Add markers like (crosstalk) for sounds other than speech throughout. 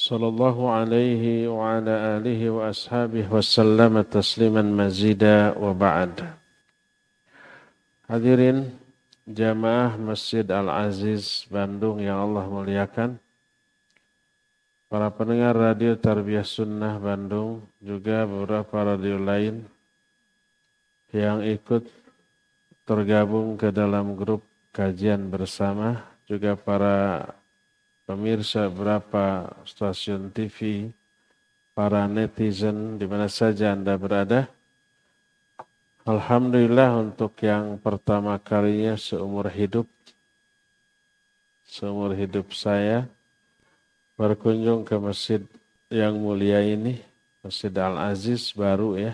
صلى الله عليه وعلى آله وأصحابه وسلم تسليما مزيدا وبعد Hadirin jamaah Masjid Al-Aziz Bandung yang Allah muliakan. Para pendengar radio Tarbiyah Sunnah Bandung, juga beberapa radio lain yang ikut tergabung ke dalam grup kajian bersama, juga para pemirsa beberapa stasiun TV, para netizen di mana saja Anda berada. Alhamdulillah untuk yang pertama kalinya seumur hidup, seumur hidup saya berkunjung ke masjid yang mulia ini, Masjid Al-Aziz baru ya,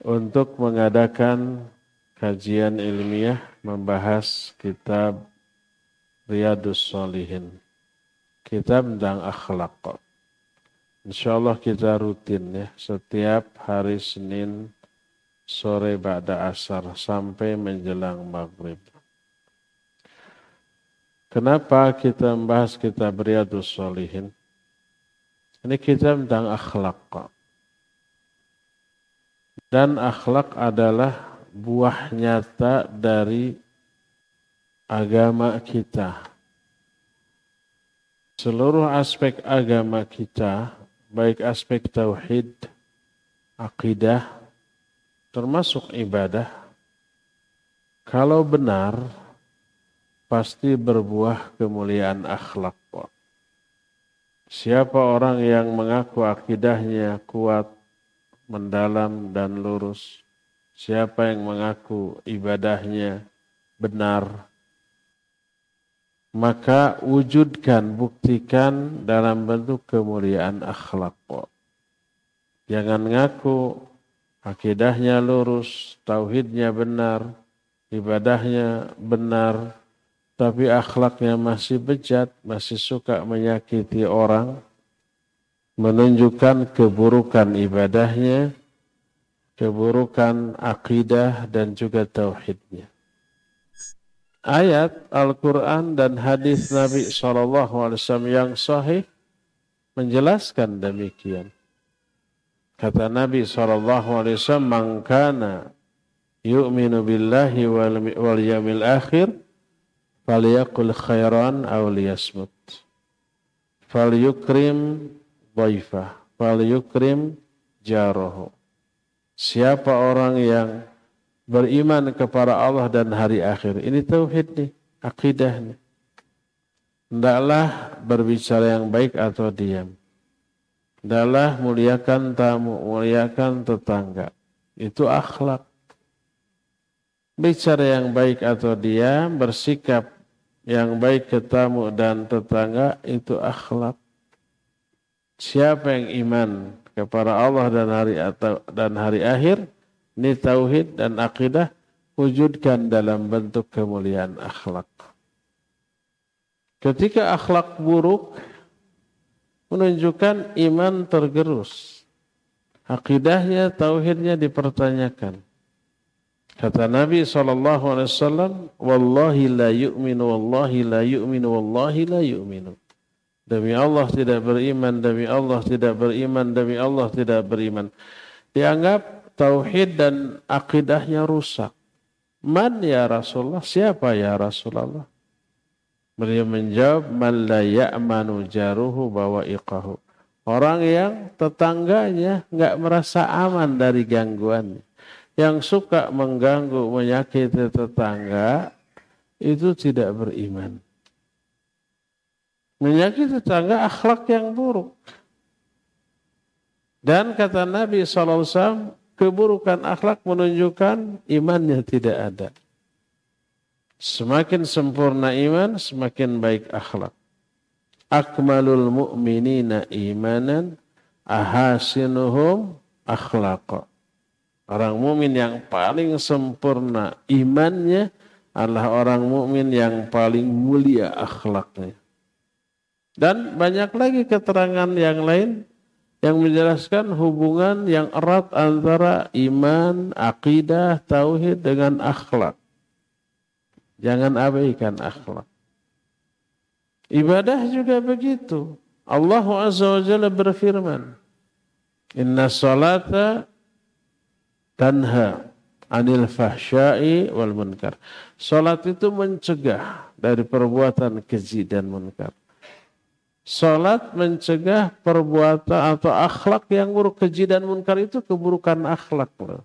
untuk mengadakan kajian ilmiah membahas kitab Riyadus Solihin, kitab tentang akhlak. Insya Allah kita rutin ya, setiap hari Senin sore ba'da asar sampai menjelang maghrib. Kenapa kita membahas kitab Riyadus Solihin? Ini kitab tentang akhlak. Dan akhlak adalah buah nyata dari agama kita. Seluruh aspek agama kita baik aspek tauhid, akidah, termasuk ibadah, kalau benar pasti berbuah kemuliaan akhlak. Siapa orang yang mengaku akidahnya kuat, mendalam dan lurus, siapa yang mengaku ibadahnya benar, maka wujudkan, buktikan dalam bentuk kemuliaan akhlak. Jangan ngaku akidahnya lurus, tauhidnya benar, ibadahnya benar, tapi akhlaknya masih bejat, masih suka menyakiti orang, menunjukkan keburukan ibadahnya, keburukan akidah dan juga tauhidnya ayat Al-Quran dan hadis Nabi SAW yang sahih menjelaskan demikian. Kata Nabi SAW, "Man kana yu'minu billahi wal, wal yamil akhir, falyakul khairan aw liyasmut. Falyukrim dhaifah, falyukrim jarahu." Siapa orang yang beriman kepada Allah dan hari akhir. Ini tauhid nih, akidah nih. Hendaklah berbicara yang baik atau diam. Hendaklah muliakan tamu, muliakan tetangga. Itu akhlak. Bicara yang baik atau diam, bersikap yang baik ke tamu dan tetangga, itu akhlak. Siapa yang iman kepada Allah dan hari atau dan hari akhir, ini tauhid dan akidah wujudkan dalam bentuk kemuliaan akhlak. Ketika akhlak buruk menunjukkan iman tergerus. Akidahnya, tauhidnya dipertanyakan. Kata Nabi SAW, Wallahi la yu'minu, Wallahi la yu'minu, Wallahi la yu'minu. Demi Allah tidak beriman, demi Allah tidak beriman, demi Allah tidak beriman. Dianggap tauhid dan akidahnya rusak. Man ya Rasulullah? Siapa ya Rasulullah? Beliau menjawab, Man la ya'manu jaruhu bawa iqahu. Orang yang tetangganya nggak merasa aman dari gangguannya. Yang suka mengganggu, menyakiti tetangga, itu tidak beriman. Menyakiti tetangga akhlak yang buruk. Dan kata Nabi SAW, keburukan akhlak menunjukkan imannya tidak ada. Semakin sempurna iman, semakin baik akhlak. Akmalul mu'minina imanan ahasinuhum akhlaq. Orang mukmin yang paling sempurna imannya adalah orang mukmin yang paling mulia akhlaknya. Dan banyak lagi keterangan yang lain yang menjelaskan hubungan yang erat antara iman, akidah, tauhid dengan akhlak. Jangan abaikan akhlak. Ibadah juga begitu. Allah Azza wa Jalla berfirman, Inna salata tanha anil fahsyai wal munkar. Salat itu mencegah dari perbuatan keji dan munkar. Salat mencegah perbuatan atau akhlak yang buruk keji dan munkar itu keburukan akhlak loh.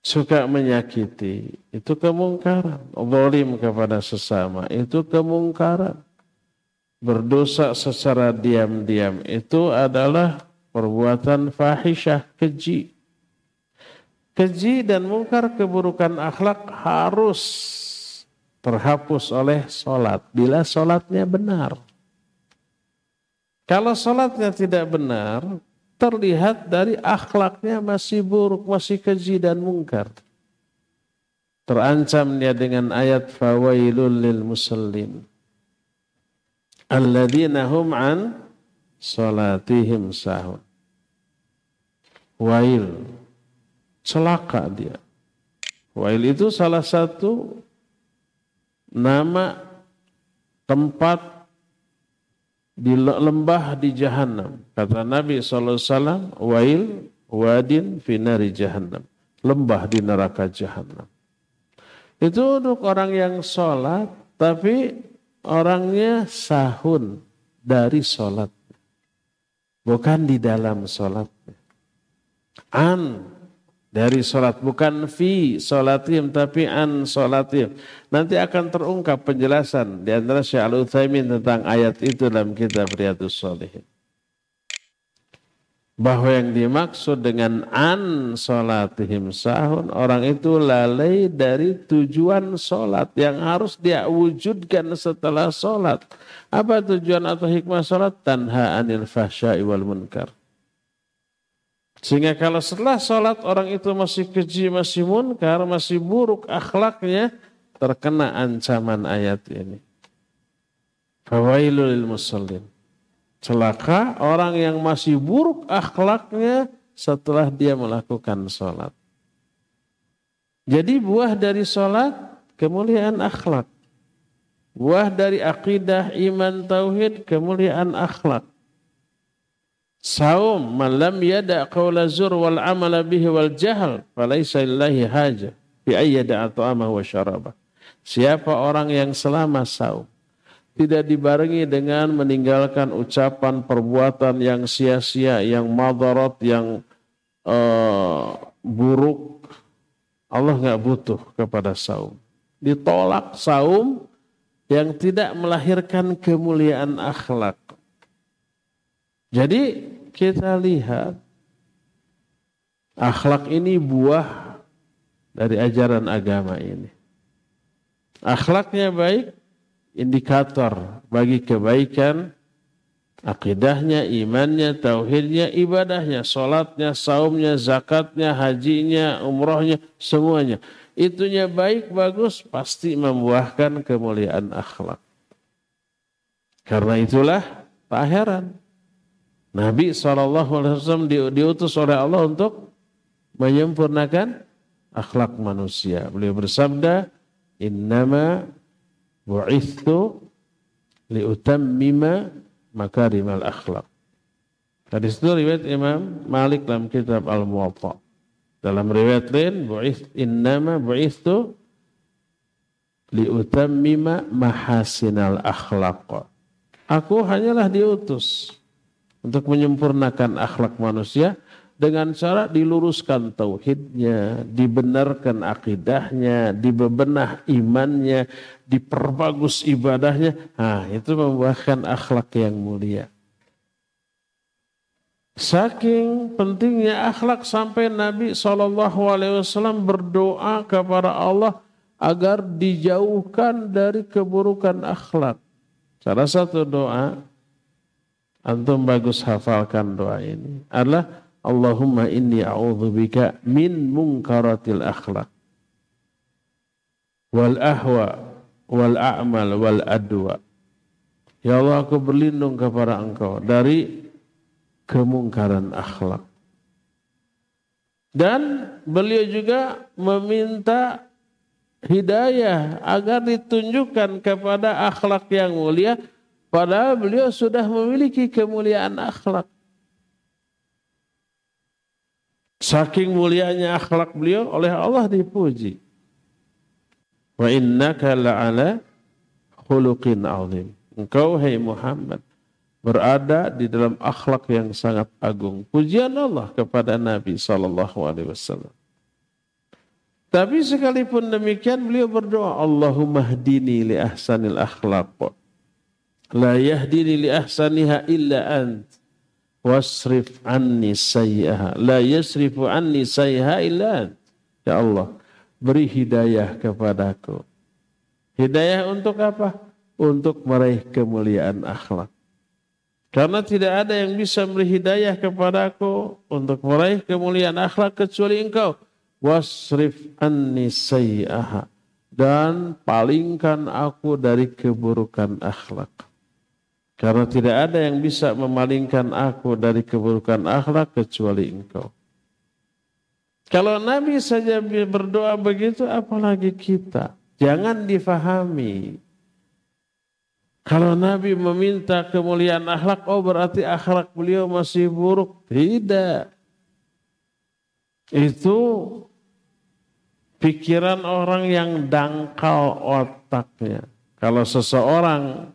Suka menyakiti itu kemungkaran. Zalim kepada sesama itu kemungkaran. Berdosa secara diam-diam itu adalah perbuatan fahisyah keji. Keji dan mungkar keburukan akhlak harus terhapus oleh solat bila solatnya benar. Kalau sholatnya tidak benar, terlihat dari akhlaknya masih buruk, masih keji dan mungkar. Terancam dia dengan ayat fawailul lil musallin. Alladzina hum an salatihim sahun. Wail. Celaka dia. Wail itu salah satu nama tempat di lembah di jahanam. Kata Nabi SAW, wail wadin finari jahanam. Lembah di neraka jahanam. Itu untuk orang yang sholat, tapi orangnya sahun dari sholat. Bukan di dalam sholat. An dari sholat bukan fi sholatim tapi an sholatim nanti akan terungkap penjelasan di antara Syekh Al tentang ayat itu dalam kitab Riyadhus Shalihin. Bahwa yang dimaksud dengan an sholatihim sahun orang itu lalai dari tujuan sholat yang harus dia wujudkan setelah sholat apa tujuan atau hikmah sholat tanha anil fahsya'i wal munkar sehingga kalau setelah sholat orang itu masih keji, masih munkar, masih buruk akhlaknya, terkena ancaman ayat ini. Fawailul musallin. Celaka orang yang masih buruk akhlaknya setelah dia melakukan sholat. Jadi buah dari sholat kemuliaan akhlak. Buah dari akidah, iman, tauhid, kemuliaan akhlak. Saum malam yada qawla zur wal amala bihi wal jahal falaysa lillahi haja bi ayyada at'amah wa syarabah. Siapa orang yang selama saum tidak dibarengi dengan meninggalkan ucapan perbuatan yang sia-sia, yang madarat, yang uh, buruk, Allah nggak butuh kepada saum. Ditolak saum yang tidak melahirkan kemuliaan akhlak. Jadi kita lihat akhlak ini buah dari ajaran agama ini. Akhlaknya baik, indikator bagi kebaikan akidahnya, imannya, tauhidnya, ibadahnya, sholatnya, saumnya, zakatnya, hajinya, umrohnya, semuanya. Itunya baik, bagus, pasti membuahkan kemuliaan akhlak. Karena itulah tak heran Nabi SAW diutus oleh Allah untuk menyempurnakan akhlak manusia. Beliau bersabda, Innama bu'ithu liutammima makarimal akhlak. Hadis itu riwayat Imam Malik dalam kitab Al-Muwatta. Dalam riwayat lain, innama bu'ithu liutammima mahasinal akhlaq. Aku hanyalah diutus untuk menyempurnakan akhlak manusia dengan cara diluruskan tauhidnya, dibenarkan akidahnya, dibebenah imannya, diperbagus ibadahnya. Nah, itu membuahkan akhlak yang mulia. Saking pentingnya akhlak sampai Nabi SAW berdoa kepada Allah agar dijauhkan dari keburukan akhlak. Salah satu doa antum bagus hafalkan doa ini. Adalah Allahumma inni a'udzubika min munkaratil akhlak wal ahwa wal a'mal wal adwa. Ya Allah aku berlindung kepada engkau dari kemungkaran akhlak. Dan beliau juga meminta hidayah agar ditunjukkan kepada akhlak yang mulia padahal beliau sudah memiliki kemuliaan akhlak. Saking mulianya akhlak beliau oleh Allah dipuji. Wa innaka la'ala khuluqin azim. Engkau hai Muhammad berada di dalam akhlak yang sangat agung. Pujian Allah kepada Nabi sallallahu alaihi wasallam. Tapi sekalipun demikian beliau berdoa, Allahumma hdini li ahsanil akhlaq. La yahdini li ahsaniha illa ant. Wasrif anni sayyaha. La yasrifu anni sayyaha illa ant. Ya Allah, beri hidayah kepadaku. Hidayah untuk apa? Untuk meraih kemuliaan akhlak. Karena tidak ada yang bisa beri hidayah kepadaku untuk meraih kemuliaan akhlak kecuali engkau wasrif anni sayyaha dan palingkan aku dari keburukan akhlak. Karena tidak ada yang bisa memalingkan aku dari keburukan akhlak kecuali engkau. Kalau Nabi saja berdoa begitu, apalagi kita. Jangan difahami. Kalau Nabi meminta kemuliaan akhlak, oh berarti akhlak beliau masih buruk. Tidak. Itu pikiran orang yang dangkal otaknya. Kalau seseorang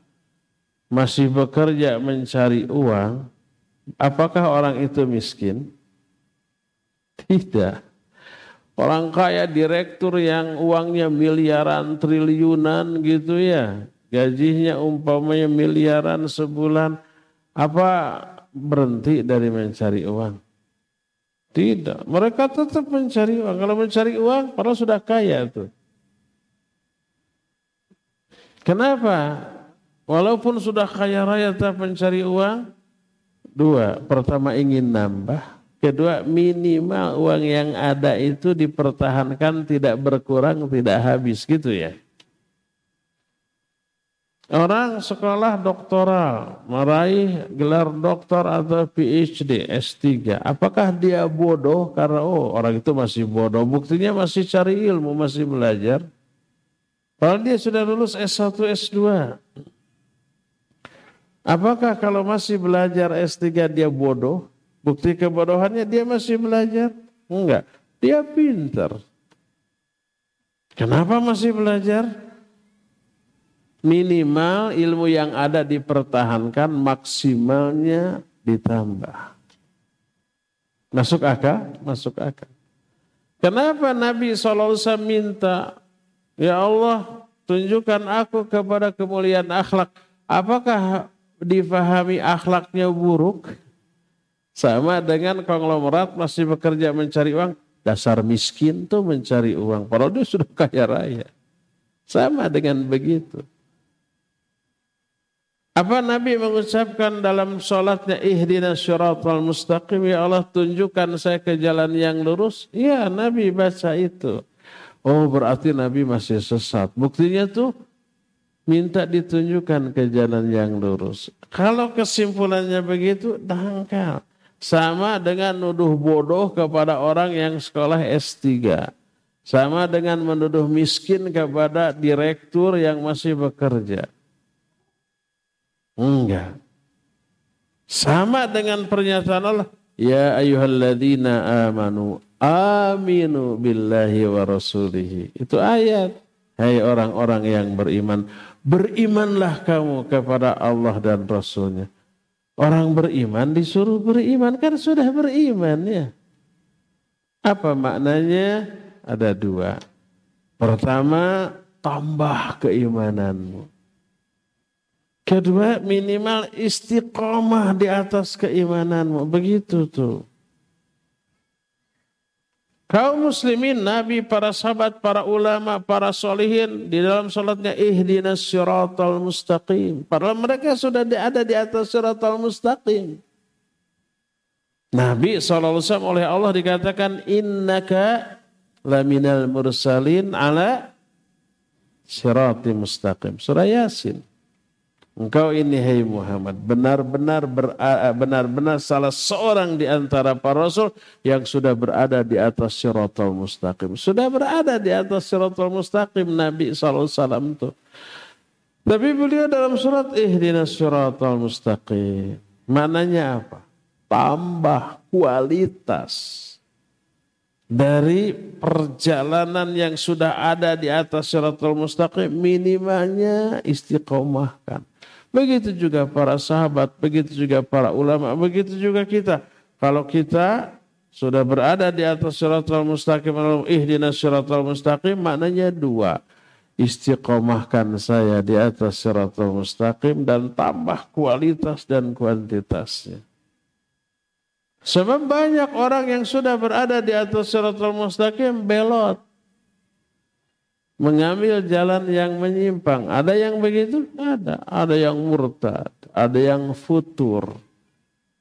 masih bekerja mencari uang, apakah orang itu miskin? Tidak. Orang kaya direktur yang uangnya miliaran, triliunan gitu ya. Gajinya umpamanya miliaran sebulan. Apa berhenti dari mencari uang? Tidak. Mereka tetap mencari uang. Kalau mencari uang, padahal sudah kaya tuh. Kenapa? Walaupun sudah kaya raya tetap mencari uang. Dua, pertama ingin nambah. Kedua, minimal uang yang ada itu dipertahankan tidak berkurang, tidak habis gitu ya. Orang sekolah doktoral, meraih gelar doktor atau PhD, S3. Apakah dia bodoh karena oh orang itu masih bodoh, buktinya masih cari ilmu, masih belajar. Padahal dia sudah lulus S1, S2. Apakah kalau masih belajar S3 dia bodoh? Bukti kebodohannya dia masih belajar? Enggak, dia pintar. Kenapa masih belajar? minimal ilmu yang ada dipertahankan, maksimalnya ditambah. Masuk akal? Masuk akal. Kenapa Nabi SAW minta, Ya Allah tunjukkan aku kepada kemuliaan akhlak. Apakah difahami akhlaknya buruk? Sama dengan konglomerat masih bekerja mencari uang. Dasar miskin tuh mencari uang. Padahal dia sudah kaya raya. Sama dengan begitu. Apa Nabi mengucapkan dalam sholatnya ihdina syaratul mustaqim ya Allah tunjukkan saya ke jalan yang lurus? Iya Nabi baca itu. Oh berarti Nabi masih sesat. Buktinya tuh minta ditunjukkan ke jalan yang lurus. Kalau kesimpulannya begitu dangkal. Sama dengan nuduh bodoh kepada orang yang sekolah S3. Sama dengan menuduh miskin kepada direktur yang masih bekerja. Enggak. Sama dengan pernyataan Allah. Ya ayuhalladzina amanu aminu billahi wa rasulihi. Itu ayat. Hai orang-orang yang beriman. Berimanlah kamu kepada Allah dan Rasulnya. Orang beriman disuruh beriman. Kan sudah beriman ya. Apa maknanya? Ada dua. Pertama, tambah keimananmu. Kedua minimal istiqomah di atas keimananmu. Begitu tuh. Kaum muslimin, Nabi, para sahabat, para ulama, para solihin di dalam sholatnya ihdinas syiratal mustaqim. Padahal mereka sudah ada di atas syiratal mustaqim. Nabi SAW oleh Allah dikatakan innaka laminal mursalin ala syirati mustaqim. Surah Yasin. Engkau ini hai Muhammad benar-benar benar-benar salah seorang di antara para rasul yang sudah berada di atas syaratul mustaqim. Sudah berada di atas syaratul mustaqim Nabi SAW itu. Tapi beliau dalam surat ihdinas syaratul mustaqim. Maknanya apa? Tambah kualitas dari perjalanan yang sudah ada di atas syaratul mustaqim minimalnya istiqomahkan Begitu juga para sahabat, begitu juga para ulama, begitu juga kita. Kalau kita sudah berada di atas syaratul mustaqim, ihdinas syaratul mustaqim, maknanya dua. Istiqomahkan saya di atas syaratul mustaqim dan tambah kualitas dan kuantitasnya. Sebab banyak orang yang sudah berada di atas syaratul mustaqim belot mengambil jalan yang menyimpang. Ada yang begitu? Ada. Ada yang murtad, ada yang futur,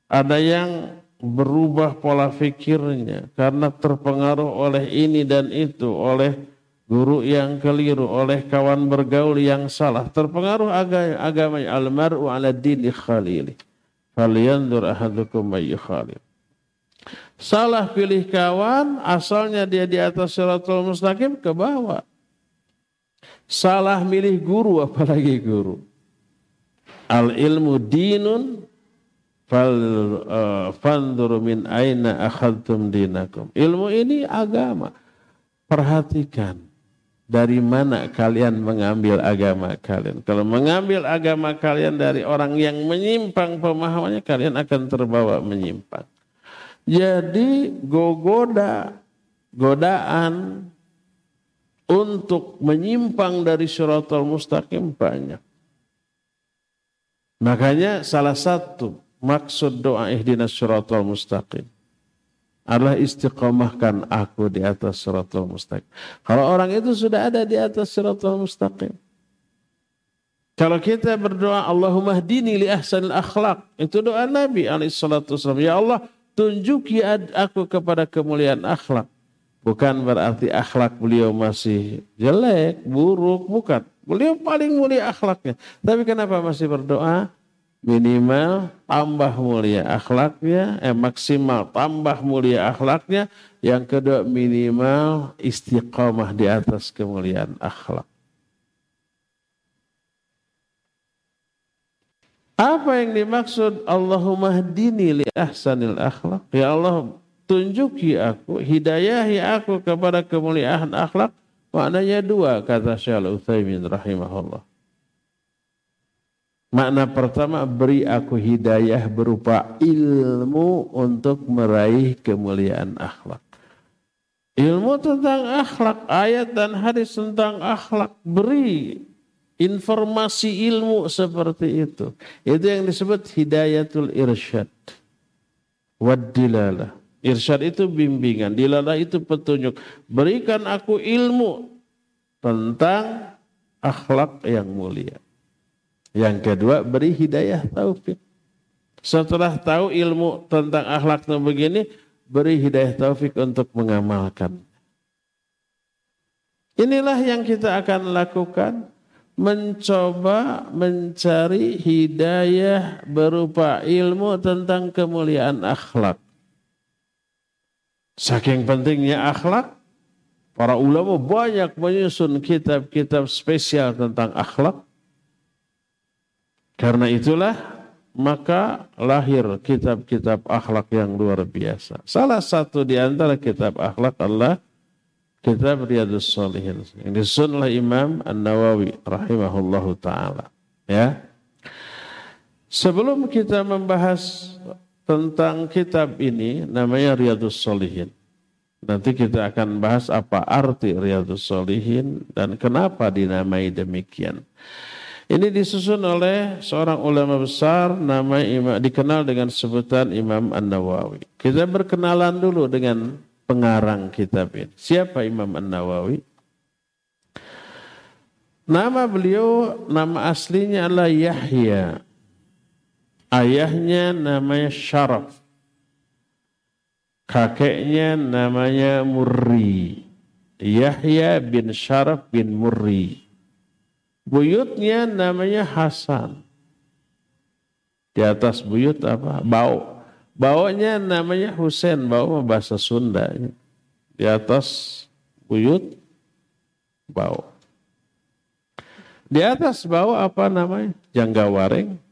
ada yang berubah pola fikirnya karena terpengaruh oleh ini dan itu, oleh guru yang keliru, oleh kawan bergaul yang salah, terpengaruh agama, agama al-mar'u ala dini khalili. Falyandur ahadukum khalil. Salah pilih kawan, asalnya dia di atas syaratul mustaqim ke bawah. Salah milih guru apalagi guru. Al ilmu dinun fal uh, fandur min aina akhadtum dinakum. Ilmu ini agama. Perhatikan dari mana kalian mengambil agama kalian. Kalau mengambil agama kalian dari orang yang menyimpang pemahamannya, kalian akan terbawa menyimpang. Jadi gogoda, godaan, untuk menyimpang dari syaratul mustaqim banyak. Makanya salah satu maksud doa ihdinas syaratul mustaqim adalah istiqomahkan aku di atas syaratul mustaqim. Kalau orang itu sudah ada di atas syaratul mustaqim. Kalau kita berdoa Allahumma hdini li ahsanil akhlak. Itu doa Nabi alaihissalam. Ya Allah tunjuki aku kepada kemuliaan akhlak. Bukan berarti akhlak beliau masih jelek, buruk, bukan. Beliau paling mulia akhlaknya. Tapi kenapa masih berdoa? Minimal tambah mulia akhlaknya, eh maksimal tambah mulia akhlaknya. Yang kedua minimal istiqomah di atas kemuliaan akhlak. Apa yang dimaksud Allahumma hdini li ahsanil akhlak? Ya Allah tunjuki aku, hidayahi aku kepada kemuliaan akhlak. Maknanya dua kata Syekh Utsaimin rahimahullah. Makna pertama beri aku hidayah berupa ilmu untuk meraih kemuliaan akhlak. Ilmu tentang akhlak, ayat dan hadis tentang akhlak beri informasi ilmu seperti itu. Itu yang disebut hidayatul irsyad. Wadilalah. Irsyad itu bimbingan, dilalah itu petunjuk. Berikan aku ilmu tentang akhlak yang mulia. Yang kedua, beri hidayah taufik. Setelah tahu ilmu tentang akhlak yang begini, beri hidayah taufik untuk mengamalkan. Inilah yang kita akan lakukan mencoba mencari hidayah berupa ilmu tentang kemuliaan akhlak. Saking pentingnya akhlak, para ulama banyak menyusun kitab-kitab spesial tentang akhlak. Karena itulah maka lahir kitab-kitab akhlak yang luar biasa. Salah satu di antara kitab akhlak adalah kitab Riyadus Salihin yang disusun oleh Imam An-Nawawi rahimahullahu taala. Ya. Sebelum kita membahas tentang kitab ini namanya Riyadus Solihin. Nanti kita akan bahas apa arti Riyadus Solihin dan kenapa dinamai demikian. Ini disusun oleh seorang ulama besar nama imam, dikenal dengan sebutan Imam An-Nawawi. Kita berkenalan dulu dengan pengarang kitab ini. Siapa Imam An-Nawawi? Nama beliau, nama aslinya adalah Yahya Ayahnya namanya Syaraf. Kakeknya namanya Murri. Yahya bin Syaraf bin Murri. Buyutnya namanya Hasan. Di atas buyut apa? Bau. Baunya namanya Husain, bau bahasa Sunda. Di atas buyut bau. Di atas bau apa namanya? Jangga waring.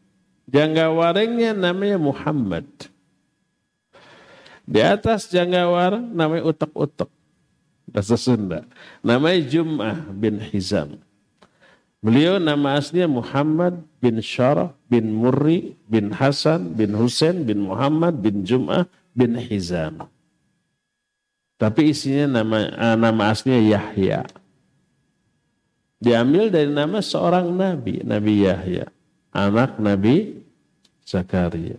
Jangga waringnya namanya Muhammad. Di atas jangga waring namanya utak-utak. Bahasa Sunda. Namanya Jum'ah bin Hizam. Beliau nama aslinya Muhammad bin Syaraf bin Murri bin Hasan bin Husain bin Muhammad bin Jum'ah bin Hizam. Tapi isinya nama eh, nama aslinya Yahya. Diambil dari nama seorang nabi, Nabi Yahya, anak Nabi Zakaria.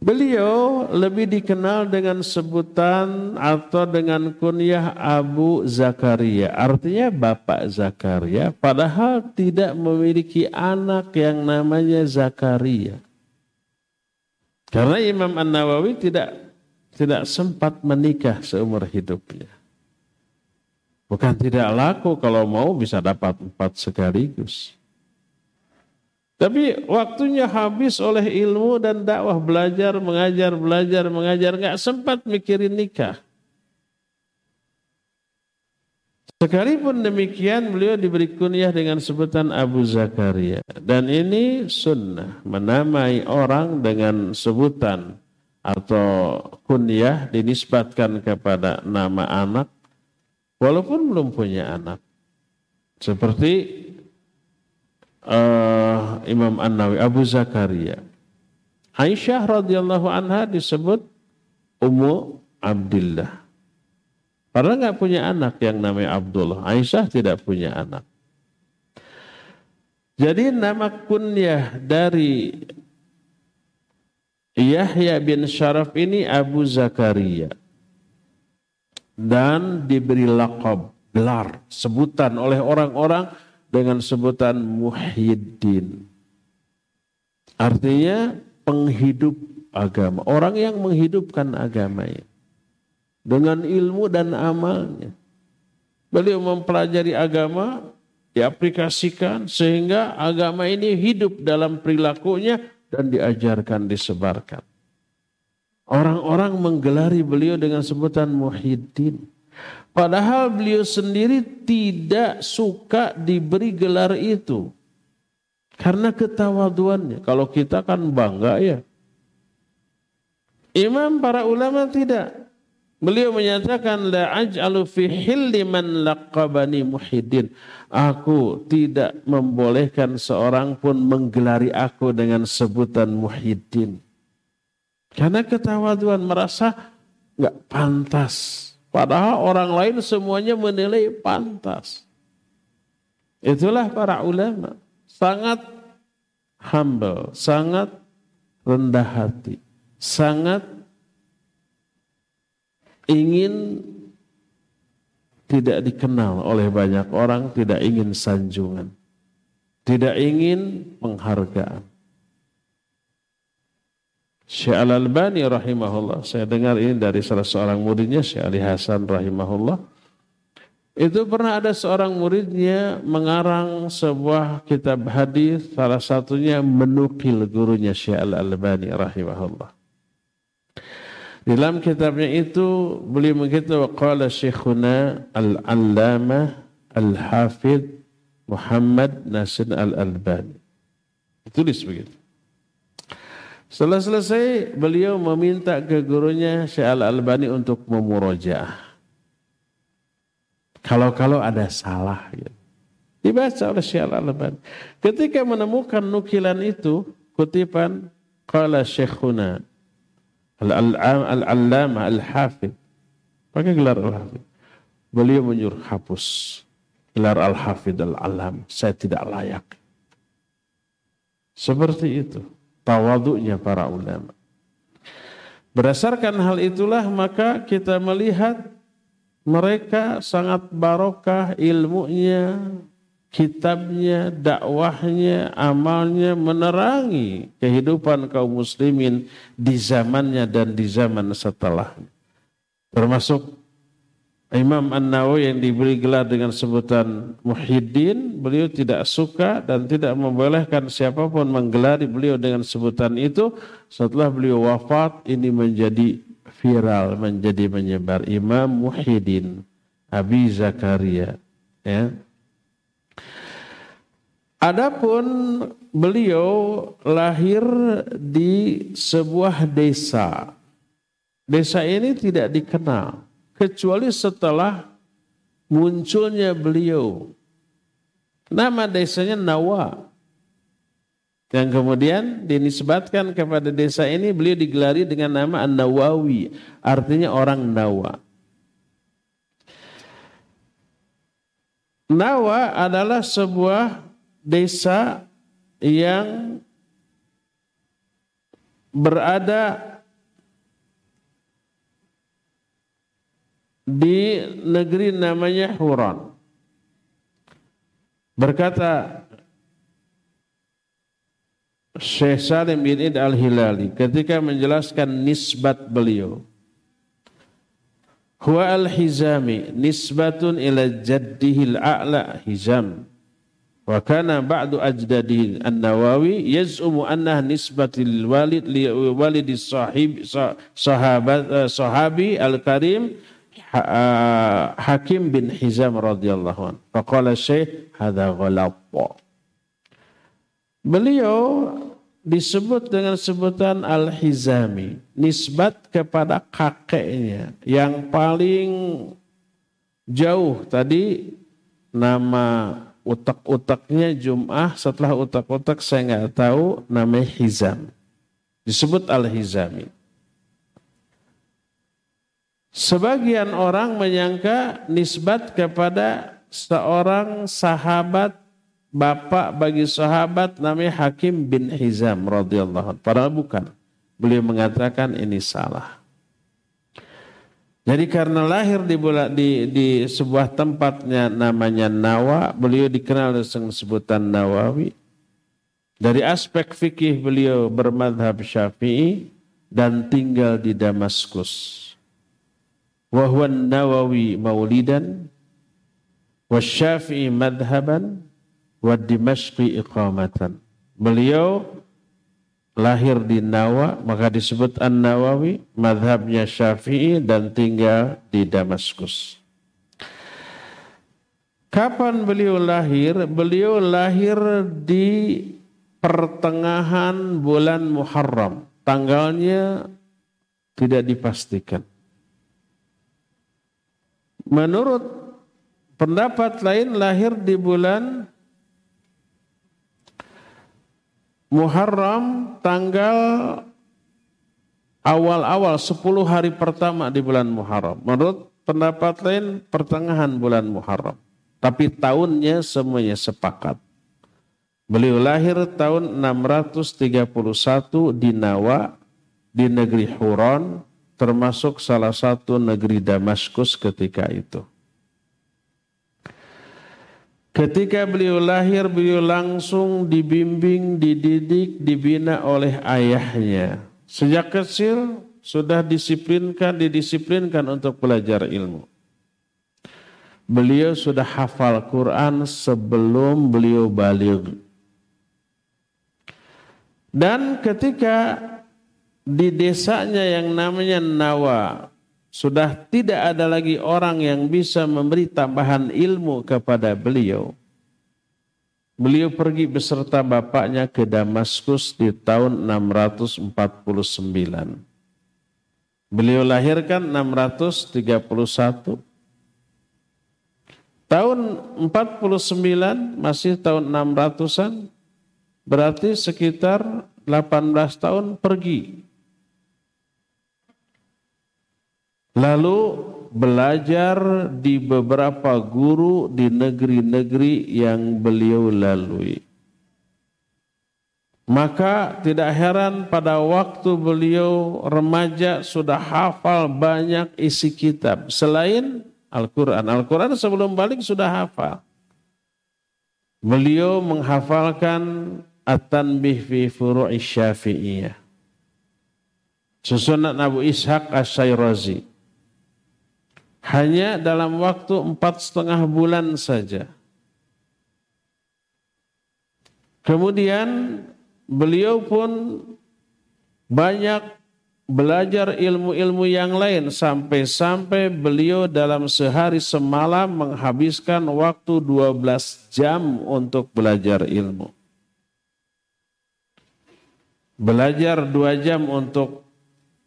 Beliau lebih dikenal dengan sebutan atau dengan kunyah Abu Zakaria. Artinya Bapak Zakaria. Padahal tidak memiliki anak yang namanya Zakaria. Karena Imam An-Nawawi tidak tidak sempat menikah seumur hidupnya. Bukan tidak laku kalau mau bisa dapat empat sekaligus. Tapi waktunya habis oleh ilmu dan dakwah belajar, mengajar, belajar, mengajar. Nggak sempat mikirin nikah. Sekalipun demikian beliau diberi kunyah dengan sebutan Abu Zakaria. Dan ini sunnah menamai orang dengan sebutan atau kunyah dinisbatkan kepada nama anak walaupun belum punya anak. Seperti uh, Imam An-Nawawi Abu Zakaria. Aisyah radhiyallahu anha disebut Ummu Abdullah. Padahal nggak punya anak yang namanya Abdullah. Aisyah tidak punya anak. Jadi nama kunyah dari Yahya bin Syaraf ini Abu Zakaria. Dan diberi lakab, gelar, sebutan oleh orang-orang dengan sebutan Muhyiddin. Artinya penghidup agama. Orang yang menghidupkan agamanya. Dengan ilmu dan amalnya. Beliau mempelajari agama, diaplikasikan sehingga agama ini hidup dalam perilakunya dan diajarkan, disebarkan. Orang-orang menggelari beliau dengan sebutan Muhyiddin. Padahal beliau sendiri tidak suka diberi gelar itu. Karena ketawaduannya. Kalau kita kan bangga ya. Imam para ulama tidak. Beliau menyatakan la aj'alu fi hilli man laqabani muhiddin. Aku tidak membolehkan seorang pun menggelari aku dengan sebutan muhiddin. Karena ketawaduan merasa nggak pantas Padahal orang lain semuanya menilai pantas. Itulah para ulama. Sangat humble, sangat rendah hati, sangat ingin tidak dikenal oleh banyak orang, tidak ingin sanjungan, tidak ingin penghargaan. Syekh Al-Albani rahimahullah, saya dengar ini dari salah seorang muridnya, Syekh Ali Hasan rahimahullah. Itu pernah ada seorang muridnya mengarang sebuah kitab hadis, salah satunya menukil gurunya Syekh Al-Albani rahimahullah. Dalam kitabnya itu beliau begitu qala Syekhuna Al-Allamah Al-Hafidh Muhammad Nasir Al-Albani. Tulis begitu. Setelah selesai, beliau meminta ke gurunya Syekh Al-Albani untuk memurojaah. Kalau-kalau ada salah. Gitu. Dibaca oleh Syekh Al-Albani. Ketika menemukan nukilan itu, kutipan Qala Syekhuna Al-Allamah Al-Hafid. Pakai gelar Al-Hafid. Beliau menyuruh hapus gelar Al-Hafid Al-Alam. Saya tidak layak. Seperti itu tawaduknya para ulama. Berdasarkan hal itulah maka kita melihat mereka sangat barokah ilmunya, kitabnya, dakwahnya, amalnya menerangi kehidupan kaum muslimin di zamannya dan di zaman setelahnya. Termasuk Imam An-Nawawi yang diberi gelar dengan sebutan Muhyiddin, beliau tidak suka dan tidak membolehkan siapa pun menggelari beliau dengan sebutan itu. Setelah beliau wafat, ini menjadi viral, menjadi menyebar. Imam Muhyiddin, Abi Zakaria. Ya. Adapun beliau lahir di sebuah desa. Desa ini tidak dikenal kecuali setelah munculnya beliau. Nama desanya Nawa. Yang kemudian dinisbatkan kepada desa ini beliau digelari dengan nama An-Nawawi. Artinya orang Nawa. Nawa adalah sebuah desa yang berada di negeri namanya Huran. Berkata Syekh Salim bin Id al-Hilali ketika menjelaskan nisbat beliau. Huwa al-hizami nisbatun ila jaddihi al-a'la hizam. Wa kana ba'du ajdadihi an-nawawi yaz'umu annaha nisbatil walid li walidi sahib sahabat sahabi al-karim Eh, Hakim bin Hizam radhiyallahu anhu. Faqala Syekh hadza ghalat. Beliau disebut dengan sebutan Al-Hizami, nisbat kepada kakeknya yang paling jauh tadi nama utak-utaknya Jum'ah setelah utak-utak saya nggak tahu namanya Hizam. Disebut Al-Hizami. Sebagian orang menyangka nisbat kepada seorang sahabat bapak bagi sahabat namanya Hakim bin Hizam radhiyallahu Padahal bukan. Beliau mengatakan ini salah. Jadi karena lahir di, di, di sebuah tempatnya namanya Nawa, beliau dikenal dengan sebutan Nawawi. Dari aspek fikih beliau bermadhab syafi'i dan tinggal di Damaskus wa nawawi maulidan wa syafi'i madhaban wa dimashqi iqamatan. Beliau lahir di Nawa maka disebut An-Nawawi, madhabnya Syafi'i dan tinggal di Damaskus. Kapan beliau lahir? Beliau lahir di pertengahan bulan Muharram. Tanggalnya tidak dipastikan. Menurut pendapat lain lahir di bulan Muharram tanggal awal-awal 10 hari pertama di bulan Muharram. Menurut pendapat lain pertengahan bulan Muharram. Tapi tahunnya semuanya sepakat. Beliau lahir tahun 631 di Nawa di negeri Huron termasuk salah satu negeri Damaskus ketika itu. Ketika beliau lahir, beliau langsung dibimbing, dididik, dibina oleh ayahnya. Sejak kecil sudah disiplinkan, didisiplinkan untuk belajar ilmu. Beliau sudah hafal Quran sebelum beliau balik. Dan ketika di desanya yang namanya Nawa sudah tidak ada lagi orang yang bisa memberi tambahan ilmu kepada beliau. Beliau pergi beserta bapaknya ke Damaskus di tahun 649. Beliau lahirkan 631. Tahun 49 masih tahun 600-an berarti sekitar 18 tahun pergi Lalu belajar di beberapa guru di negeri-negeri yang beliau lalui. Maka tidak heran pada waktu beliau remaja sudah hafal banyak isi kitab. Selain Al-Quran. Al-Quran sebelum balik sudah hafal. Beliau menghafalkan At-Tanbih fi Furu'i Syafi'iyah. Susunan Abu Ishaq As-Sayrazi hanya dalam waktu empat setengah bulan saja. Kemudian beliau pun banyak belajar ilmu-ilmu yang lain sampai-sampai beliau dalam sehari semalam menghabiskan waktu 12 jam untuk belajar ilmu. Belajar dua jam untuk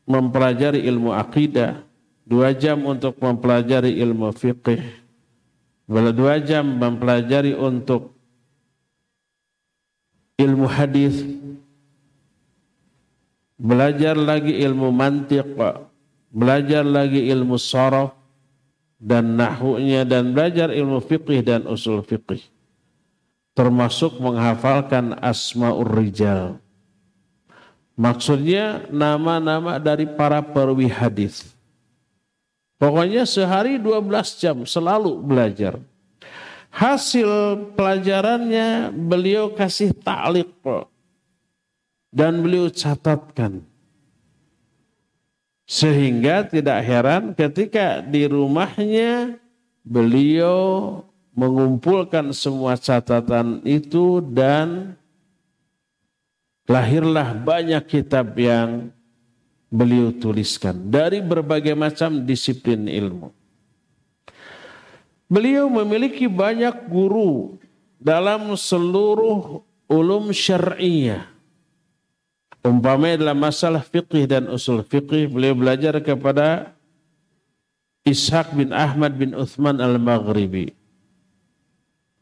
mempelajari ilmu akidah, dua jam untuk mempelajari ilmu fikih, dua jam mempelajari untuk ilmu hadis, belajar lagi ilmu mantiq, belajar lagi ilmu saraf dan nahwunya dan belajar ilmu fikih dan usul fikih. Termasuk menghafalkan asmaul rijal. Maksudnya nama-nama dari para perwi hadis. Pokoknya sehari 12 jam selalu belajar. Hasil pelajarannya beliau kasih taklik dan beliau catatkan. Sehingga tidak heran ketika di rumahnya beliau mengumpulkan semua catatan itu dan lahirlah banyak kitab yang beliau tuliskan dari berbagai macam disiplin ilmu. Beliau memiliki banyak guru dalam seluruh ulum syariah. Umpamanya dalam masalah fikih dan usul fikih, beliau belajar kepada Ishaq bin Ahmad bin Uthman al-Maghribi.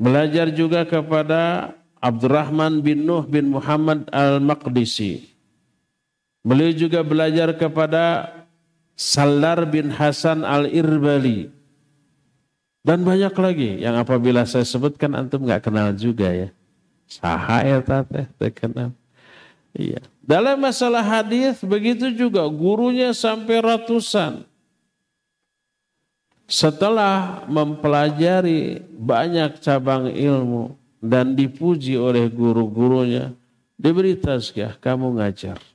Belajar juga kepada Abdurrahman bin Nuh bin Muhammad al-Maqdisi. Beliau juga belajar kepada Salar bin Hasan al-Irbali. Dan banyak lagi yang apabila saya sebutkan antum nggak kenal juga ya. Saha ya teh kenal. Iya. Dalam masalah hadis begitu juga gurunya sampai ratusan. Setelah mempelajari banyak cabang ilmu dan dipuji oleh guru-gurunya, diberi tazkiyah, kamu ngajar.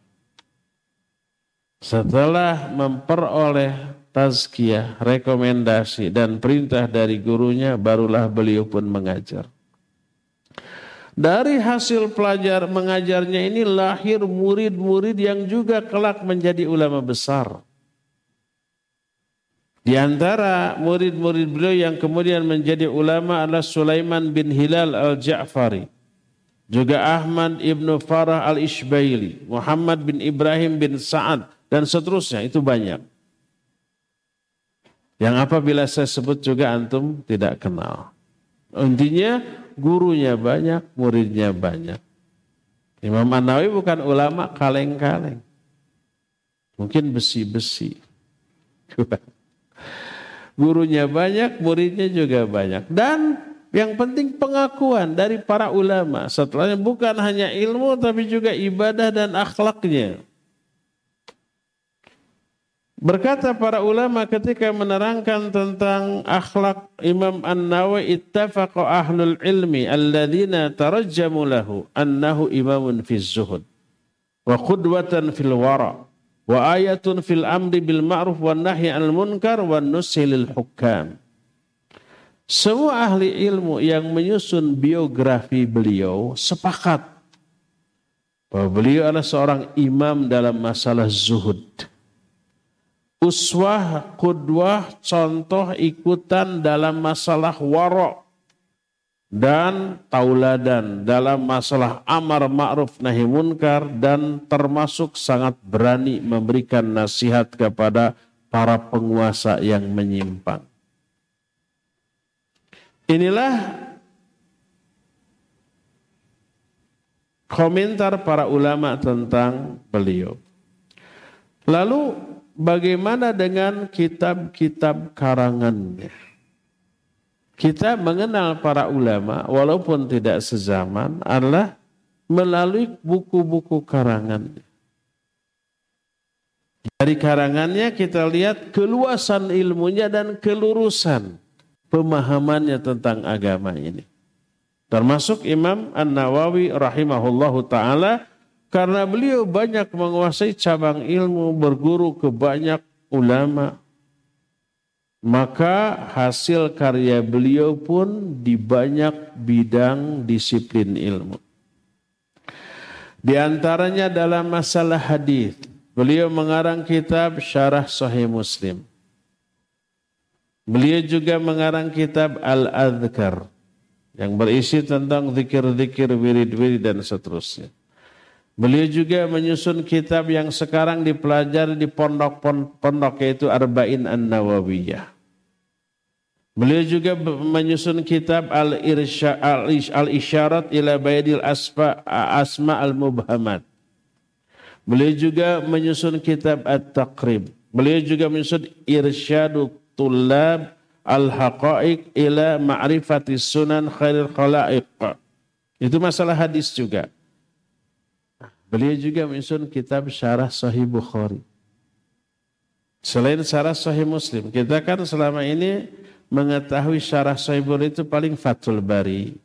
Setelah memperoleh tazkiyah, rekomendasi dan perintah dari gurunya barulah beliau pun mengajar. Dari hasil pelajar mengajarnya ini lahir murid-murid yang juga kelak menjadi ulama besar. Di antara murid-murid beliau yang kemudian menjadi ulama adalah Sulaiman bin Hilal al-Ja'fari. Juga Ahmad ibnu Farah al-Ishbaili, Muhammad bin Ibrahim bin Sa'ad, dan seterusnya. Itu banyak. Yang apabila saya sebut juga antum tidak kenal. Intinya gurunya banyak, muridnya banyak. Imam An-Nawawi bukan ulama kaleng-kaleng. Mungkin besi-besi. (laughs) Gurunya banyak, muridnya juga banyak. Dan yang penting pengakuan dari para ulama. Setelahnya bukan hanya ilmu tapi juga ibadah dan akhlaknya. Berkata para ulama ketika menerangkan tentang akhlak Imam An-Nawawi ittafaqa ahlul ilmi alladzina tarajjamu lahu annahu imamun fi zuhud wa qudwatan fil wara wa ayatun fil amri bil ma'ruf wan nahyi anil munkar wan nushi lil hukam. Semua ahli ilmu yang menyusun biografi beliau sepakat bahwa beliau adalah seorang imam dalam masalah zuhud uswah, kudwah, contoh ikutan dalam masalah warok dan tauladan dalam masalah amar ma'ruf nahi munkar dan termasuk sangat berani memberikan nasihat kepada para penguasa yang menyimpang. Inilah komentar para ulama tentang beliau. Lalu Bagaimana dengan kitab-kitab karangannya? Kita mengenal para ulama walaupun tidak sezaman adalah melalui buku-buku karangannya. Dari karangannya kita lihat keluasan ilmunya dan kelurusan pemahamannya tentang agama ini. Termasuk Imam An-Nawawi rahimahullahu taala karena beliau banyak menguasai cabang ilmu, berguru ke banyak ulama. maka hasil karya beliau pun di banyak bidang disiplin ilmu. Di antaranya dalam masalah hadis, beliau mengarang kitab Syarah Sahih Muslim. Beliau juga mengarang kitab Al-Adhkar yang berisi tentang zikir-zikir, wirid-wirid dan seterusnya. Beliau juga menyusun kitab yang sekarang dipelajari di pondok-pondok yaitu Arba'in An-Nawawiyah. Beliau juga menyusun kitab Al-Isyarat ila Bayadil Asma, Asma Al-Mubhamat. Beliau juga menyusun kitab At-Taqrib. Beliau juga menyusun Irsyadu Tullab Al-Haqa'iq ila Ma'rifati Sunan Khairil Khalaiq. Itu masalah hadis juga. Beliau juga menyusun kitab Syarah Sahih Bukhari. Selain Syarah Sahih Muslim, kita kan selama ini mengetahui Syarah Sahih Bukhari itu paling Fathul Bari,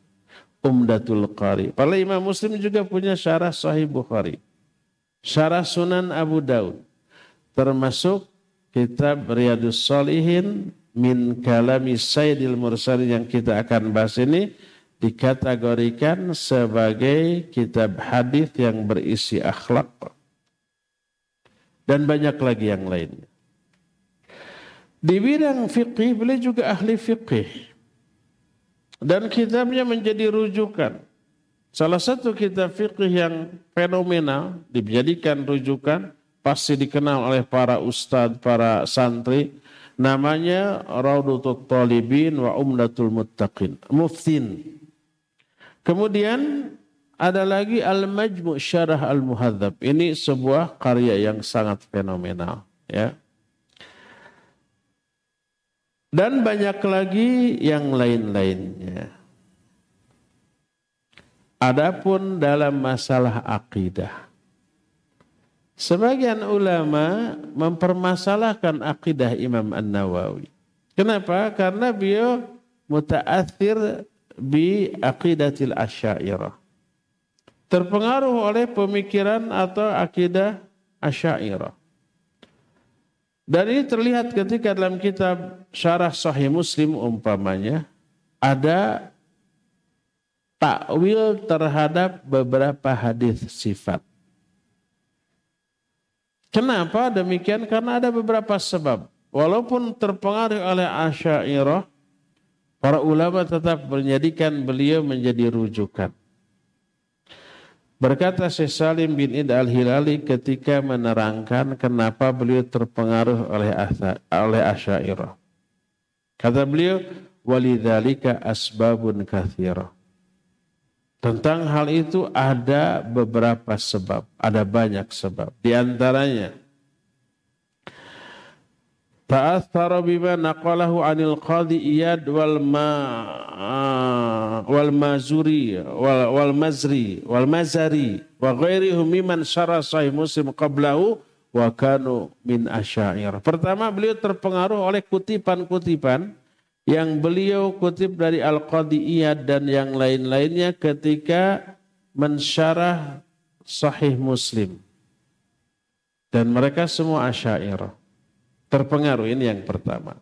Umdatul Qari. Padahal Imam Muslim juga punya Syarah Sahih Bukhari. Syarah Sunan Abu Daud. Termasuk kitab Riyadus Salihin min kalami Sayyidil Mursalin yang kita akan bahas ini dikategorikan sebagai kitab hadis yang berisi akhlak dan banyak lagi yang lainnya. Di bidang fikih beliau juga ahli fikih dan kitabnya menjadi rujukan. Salah satu kitab fikih yang fenomenal dijadikan rujukan pasti dikenal oleh para ustadz, para santri namanya Raudatul Talibin wa Umdatul Muttaqin. Muftin Kemudian ada lagi Al-Majmu' Syarah Al-Muhadzab. Ini sebuah karya yang sangat fenomenal. Ya. Dan banyak lagi yang lain-lainnya. Adapun dalam masalah akidah. Sebagian ulama mempermasalahkan akidah Imam An-Nawawi. Kenapa? Karena beliau mutaathir bi aqidatil asyairah. Terpengaruh oleh pemikiran atau akidah asyairah. Dan ini terlihat ketika dalam kitab Syarah Sahih Muslim umpamanya ada takwil terhadap beberapa hadis sifat. Kenapa demikian? Karena ada beberapa sebab. Walaupun terpengaruh oleh asyairah, Para ulama tetap menjadikan beliau menjadi rujukan. Berkata Syekh Salim bin Id al-Hilali ketika menerangkan kenapa beliau terpengaruh oleh oleh Asy'ariyah. Kata beliau, "Walidzalika asbabun katsirah." Tentang hal itu ada beberapa sebab, ada banyak sebab. Di antaranya Ta'athara bima naqalahu anil qadi iyad wal ma wal mazuri wal, wal mazri wal mazari wa ghairihum miman syara sahih muslim qablahu wa kanu min asyair. Pertama beliau terpengaruh oleh kutipan-kutipan yang beliau kutip dari Al-Qadi Iyad dan yang lain-lainnya ketika mensyarah sahih muslim. Dan mereka semua asyairah. Terpengaruh ini yang pertama.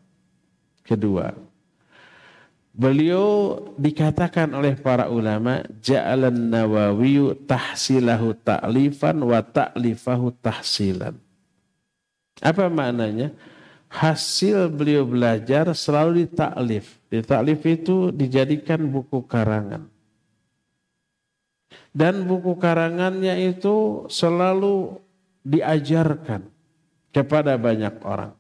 Kedua, beliau dikatakan oleh para ulama ja'alan nawawiyu tahsilahu ta'lifan wa ta'lifahu tahsilan. Apa maknanya? Hasil beliau belajar selalu ditaklif. Ditaklif itu dijadikan buku karangan. Dan buku karangannya itu selalu diajarkan kepada banyak orang.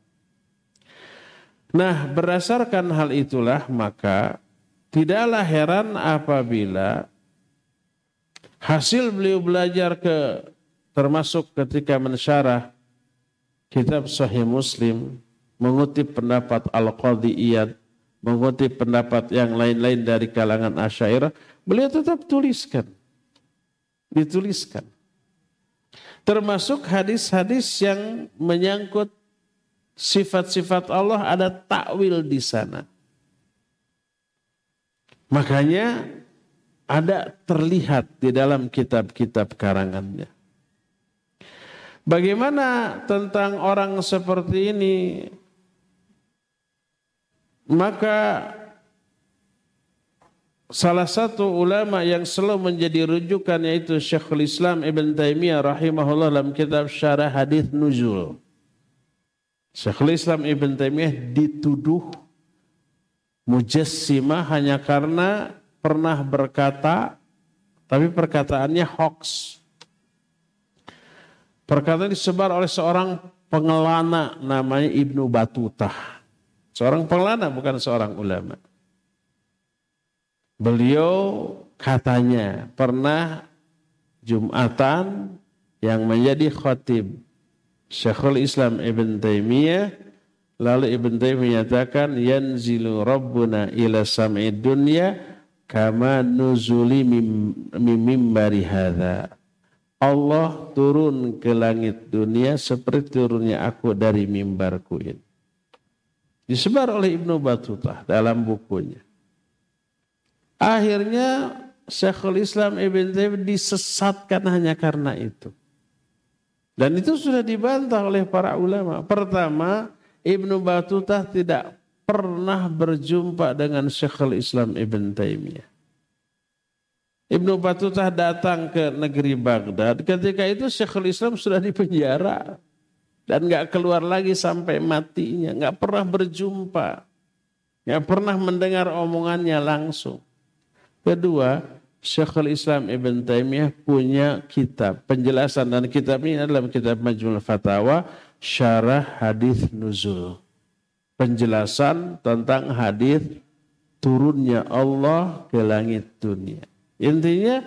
Nah, berdasarkan hal itulah maka tidaklah heran apabila hasil beliau belajar ke termasuk ketika mensyarah kitab Sahih Muslim mengutip pendapat Al-Qadhi Iyad, mengutip pendapat yang lain-lain dari kalangan Asyairah, beliau tetap tuliskan. Dituliskan. Termasuk hadis-hadis yang menyangkut sifat-sifat Allah ada takwil di sana. Makanya ada terlihat di dalam kitab-kitab karangannya. Bagaimana tentang orang seperti ini Maka salah satu ulama yang selalu menjadi rujukan yaitu Syekhul Islam Ibn Taimiyah rahimahullah dalam kitab Syarah Hadis Nuzul. Syekhul Islam Ibn Taimiyah dituduh mujassimah hanya karena pernah berkata tapi perkataannya hoax. Perkataan disebar oleh seorang pengelana namanya Ibnu Batutah. Seorang pengelana bukan seorang ulama. Beliau katanya pernah Jumatan yang menjadi khatib Syekhul Islam Ibn Taimiyah lalu Ibn Taimiyah menyatakan yanzilu rabbuna ila sam'i dunya kama nuzuli mim, mimbari hadha. Allah turun ke langit dunia seperti turunnya aku dari mimbarku ini. Disebar oleh Ibnu Battuta dalam bukunya. Akhirnya Syekhul Islam Ibn Taimiyah disesatkan hanya karena itu. Dan itu sudah dibantah oleh para ulama. Pertama, Ibnu Battuta tidak pernah berjumpa dengan Syekhul Islam Ibn Taimiyah. Ibnu Battuta datang ke negeri Baghdad. Ketika itu Syekhul Islam sudah dipenjara dan nggak keluar lagi sampai matinya, nggak pernah berjumpa, nggak pernah mendengar omongannya langsung. Kedua, Syekhul Islam Ibn Taimiyah punya kitab penjelasan dan kitab ini adalah kitab Majmul Fatawa Syarah Hadis Nuzul. Penjelasan tentang hadis turunnya Allah ke langit dunia. Intinya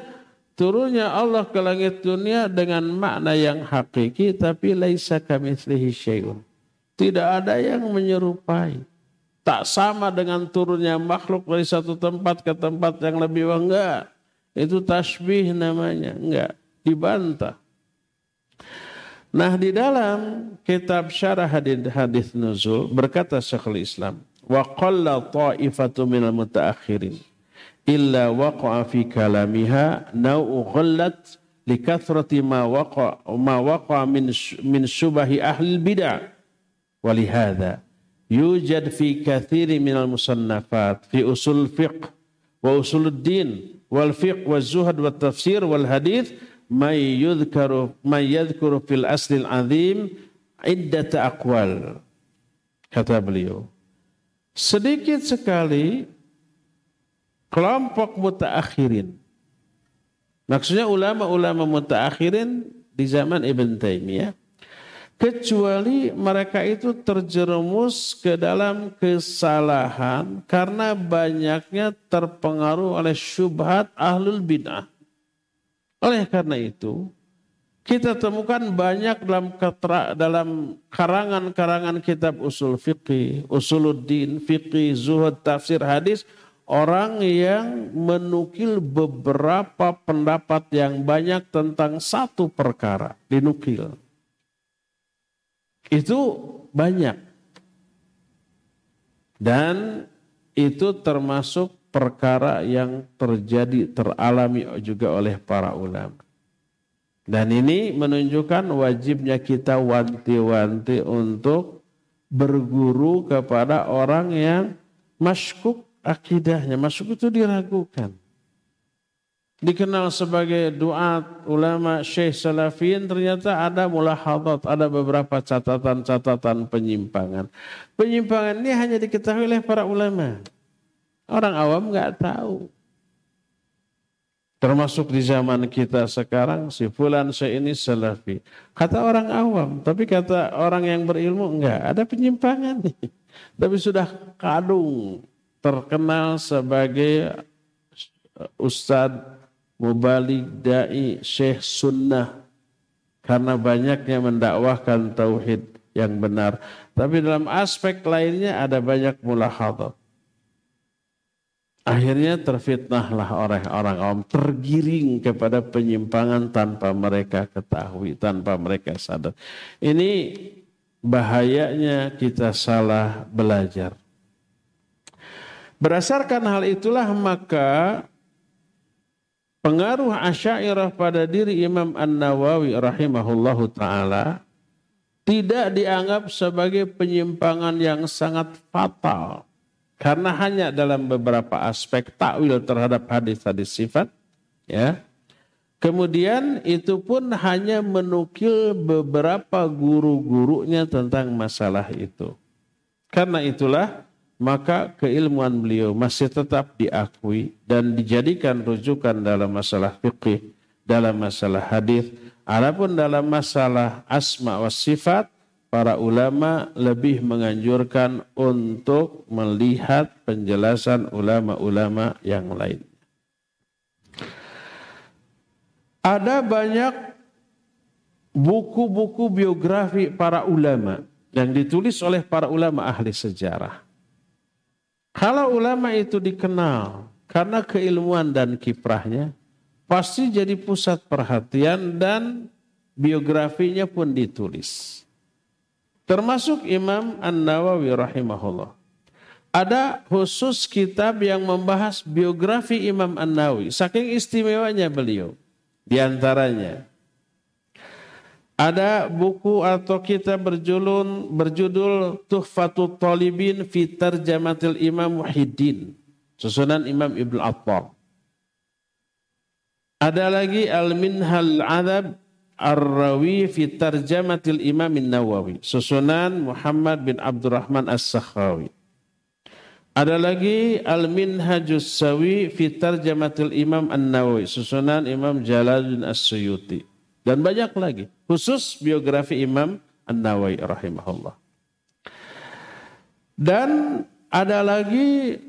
turunnya Allah ke langit dunia dengan makna yang hakiki tapi laisa kamitslihi syai'un. Tidak ada yang menyerupai. Tak sama dengan turunnya makhluk dari satu tempat ke tempat yang lebih enggak itu tasbih namanya. Enggak, dibantah. Nah di dalam kitab syarah hadis hadis nuzul berkata Syekhul Islam wa qalla ta'ifatu minal mutaakhirin illa waqa'a fi kalamiha nau'u ghallat likathrati ma waqa ma waqa min min syubahi ahli bid'ah walihada yujad fi kathiri minal musannafat fi usul fiqh wa usul din wal fiqh wal zuhad wal tafsir wal hadith may yudhkaru may yadhkuru fil asli al azim iddat aqwal kata beliau. Sedikit sekali kelompok mutaakhirin. Maksudnya ulama-ulama mutaakhirin di zaman Ibn Taimiyah kecuali mereka itu terjerumus ke dalam kesalahan karena banyaknya terpengaruh oleh syubhat ahlul bid'ah. Oleh karena itu, kita temukan banyak dalam ketra, dalam karangan-karangan kitab usul fikih, usuluddin, fikih, zuhud, tafsir, hadis, orang yang menukil beberapa pendapat yang banyak tentang satu perkara, dinukil. Itu banyak. Dan itu termasuk perkara yang terjadi, teralami juga oleh para ulama. Dan ini menunjukkan wajibnya kita wanti-wanti untuk berguru kepada orang yang masyuk akidahnya. Masyuk itu diragukan dikenal sebagai doa ulama Syekh Salafin ternyata ada mulahadat, ada beberapa catatan-catatan penyimpangan. Penyimpangan ini hanya diketahui oleh para ulama. Orang awam nggak tahu. Termasuk di zaman kita sekarang, si fulan saya ini salafi. Kata orang awam, tapi kata orang yang berilmu enggak, ada penyimpangan nih. Tapi sudah kadung terkenal sebagai ustadz mubalik dai syekh sunnah karena banyaknya mendakwahkan tauhid yang benar. Tapi dalam aspek lainnya ada banyak mulahadat. Akhirnya terfitnahlah orang-orang awam tergiring kepada penyimpangan tanpa mereka ketahui, tanpa mereka sadar. Ini bahayanya kita salah belajar. Berdasarkan hal itulah maka pengaruh asyairah pada diri Imam An-Nawawi rahimahullahu taala tidak dianggap sebagai penyimpangan yang sangat fatal Karena hanya dalam beberapa aspek takwil terhadap hadis-hadis sifat, ya. Kemudian itu pun hanya menukil beberapa guru-gurunya tentang masalah itu. Karena itulah maka keilmuan beliau masih tetap diakui dan dijadikan rujukan dalam masalah fikih, dalam masalah hadis. Adapun dalam masalah asma wa sifat, para ulama lebih menganjurkan untuk melihat penjelasan ulama-ulama yang lain. Ada banyak buku-buku biografi para ulama yang ditulis oleh para ulama ahli sejarah. Kalau ulama itu dikenal karena keilmuan dan kiprahnya, pasti jadi pusat perhatian dan biografinya pun ditulis. Termasuk Imam An-Nawawi rahimahullah. Ada khusus kitab yang membahas biografi Imam An-Nawawi. Saking istimewanya beliau. Di antaranya. Ada buku atau kitab berjulun, berjudul Tuhfatul Talibin fi Tarjamatil Imam Muhyiddin. Susunan Imam Ibn Attar. Ada lagi Al-Minhal Adab Ar-Rawi fi Tarjamatil Imam Nawawi. Susunan Muhammad bin Abdurrahman As-Sakhawi. Ada lagi Al-Minhajus Sawi fi Tarjamatil Imam An-Nawawi. Susunan Imam Jalaluddin As-Suyuti. Dan banyak lagi. Khusus biografi Imam An-Nawawi rahimahullah. Dan ada lagi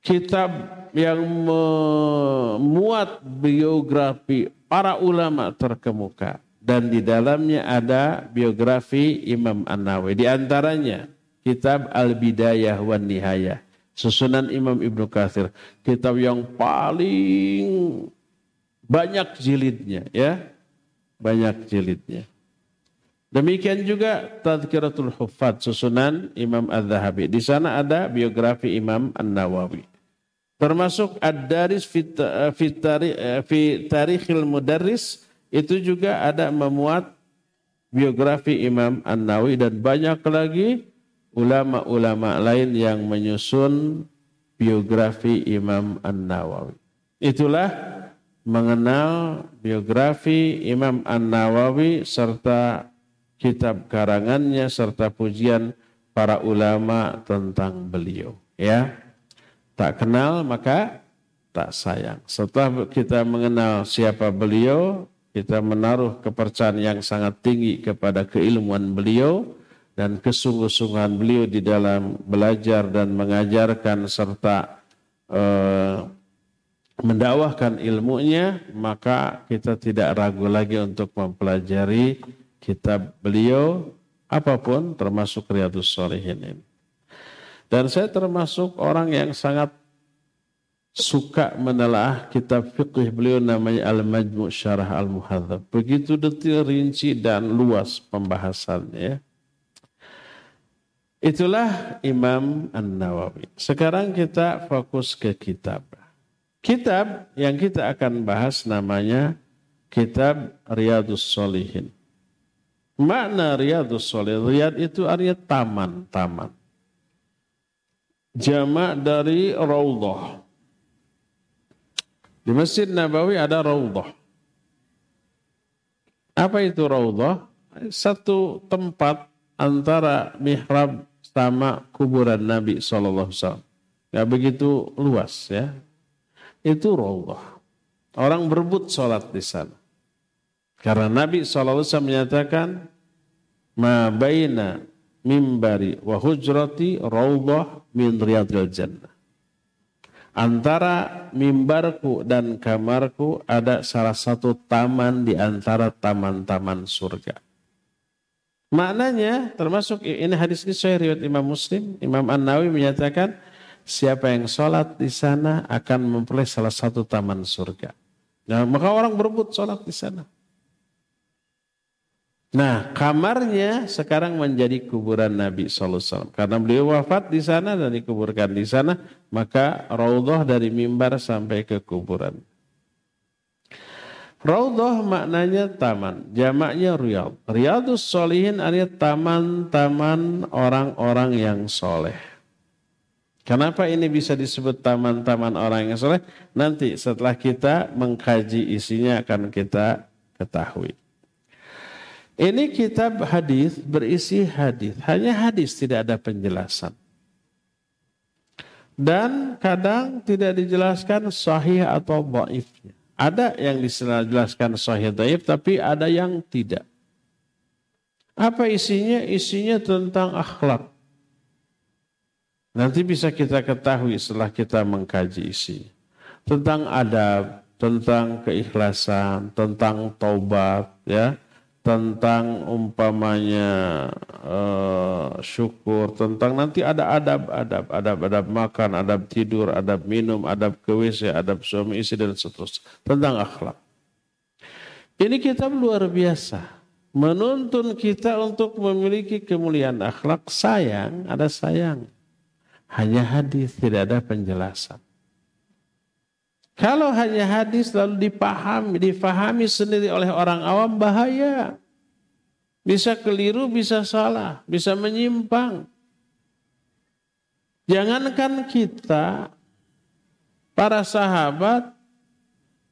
kitab yang memuat biografi para ulama terkemuka dan di dalamnya ada biografi Imam An-Nawawi. Di antaranya kitab Al-Bidayah wan Nihayah, susunan Imam Ibnu Katsir, kitab yang paling banyak jilidnya ya. Banyak jilidnya. Demikian juga Tadkiratul Huffaz susunan Imam Az-Zahabi. Di sana ada biografi Imam An-Nawawi. Termasuk Ad-Daris fi Tarikhil Mudarris itu juga ada memuat biografi Imam An-Nawawi dan banyak lagi ulama-ulama lain yang menyusun biografi Imam An-Nawawi. Itulah mengenal biografi Imam An-Nawawi serta kitab karangannya serta pujian para ulama tentang beliau ya tak kenal maka tak sayang. Setelah kita mengenal siapa beliau, kita menaruh kepercayaan yang sangat tinggi kepada keilmuan beliau dan kesungguh-sungguhan beliau di dalam belajar dan mengajarkan serta eh, mendakwahkan ilmunya, maka kita tidak ragu lagi untuk mempelajari kitab beliau apa pun termasuk Riyadus Shalihin ini. Dan saya termasuk orang yang sangat suka menelaah kitab fikih beliau namanya Al-Majmu' Syarah Al-Muhadzab. Begitu detil, rinci dan luas pembahasannya. Itulah Imam An-Nawawi. Sekarang kita fokus ke kitab. Kitab yang kita akan bahas namanya Kitab Riyadus Solihin. Makna Riyadus Solihin, Riyad itu artinya taman, taman jamak dari raudhah. Di Masjid Nabawi ada raudhah. Apa itu raudhah? Satu tempat antara mihrab sama kuburan Nabi SAW. Gak begitu luas ya. Itu raudhah. Orang berebut sholat di sana. Karena Nabi SAW menyatakan, Ma baina mimbari wa hujrati min riyadil jannah. Antara mimbarku dan kamarku ada salah satu taman di antara taman-taman surga. Maknanya termasuk ini hadis ini saya riwayat Imam Muslim, Imam An Nawawi menyatakan siapa yang sholat di sana akan memperoleh salah satu taman surga. Nah, maka orang berebut sholat di sana. Nah, kamarnya sekarang menjadi kuburan Nabi SAW. Karena beliau wafat di sana dan dikuburkan di sana, maka raudhah dari mimbar sampai ke kuburan. Raudhah maknanya taman, jamaknya riyad. Riyadus solihin artinya taman-taman orang-orang yang soleh. Kenapa ini bisa disebut taman-taman orang yang soleh? Nanti setelah kita mengkaji isinya akan kita ketahui. Ini kitab hadis berisi hadis, hanya hadis tidak ada penjelasan. Dan kadang tidak dijelaskan sahih atau dhaifnya. Ada yang dijelaskan sahih dhaif tapi ada yang tidak. Apa isinya? Isinya tentang akhlak Nanti bisa kita ketahui setelah kita mengkaji isi. Tentang adab, tentang keikhlasan, tentang taubat, ya, tentang umpamanya uh, syukur, tentang nanti ada adab-adab, adab-adab makan, adab tidur, adab minum, adab ke WC, adab suami istri dan seterusnya. Tentang akhlak. Ini kitab luar biasa. Menuntun kita untuk memiliki kemuliaan akhlak. Sayang, ada sayang hanya hadis, tidak ada penjelasan. Kalau hanya hadis lalu dipahami, difahami sendiri oleh orang awam bahaya. Bisa keliru, bisa salah, bisa menyimpang. Jangankan kita, para sahabat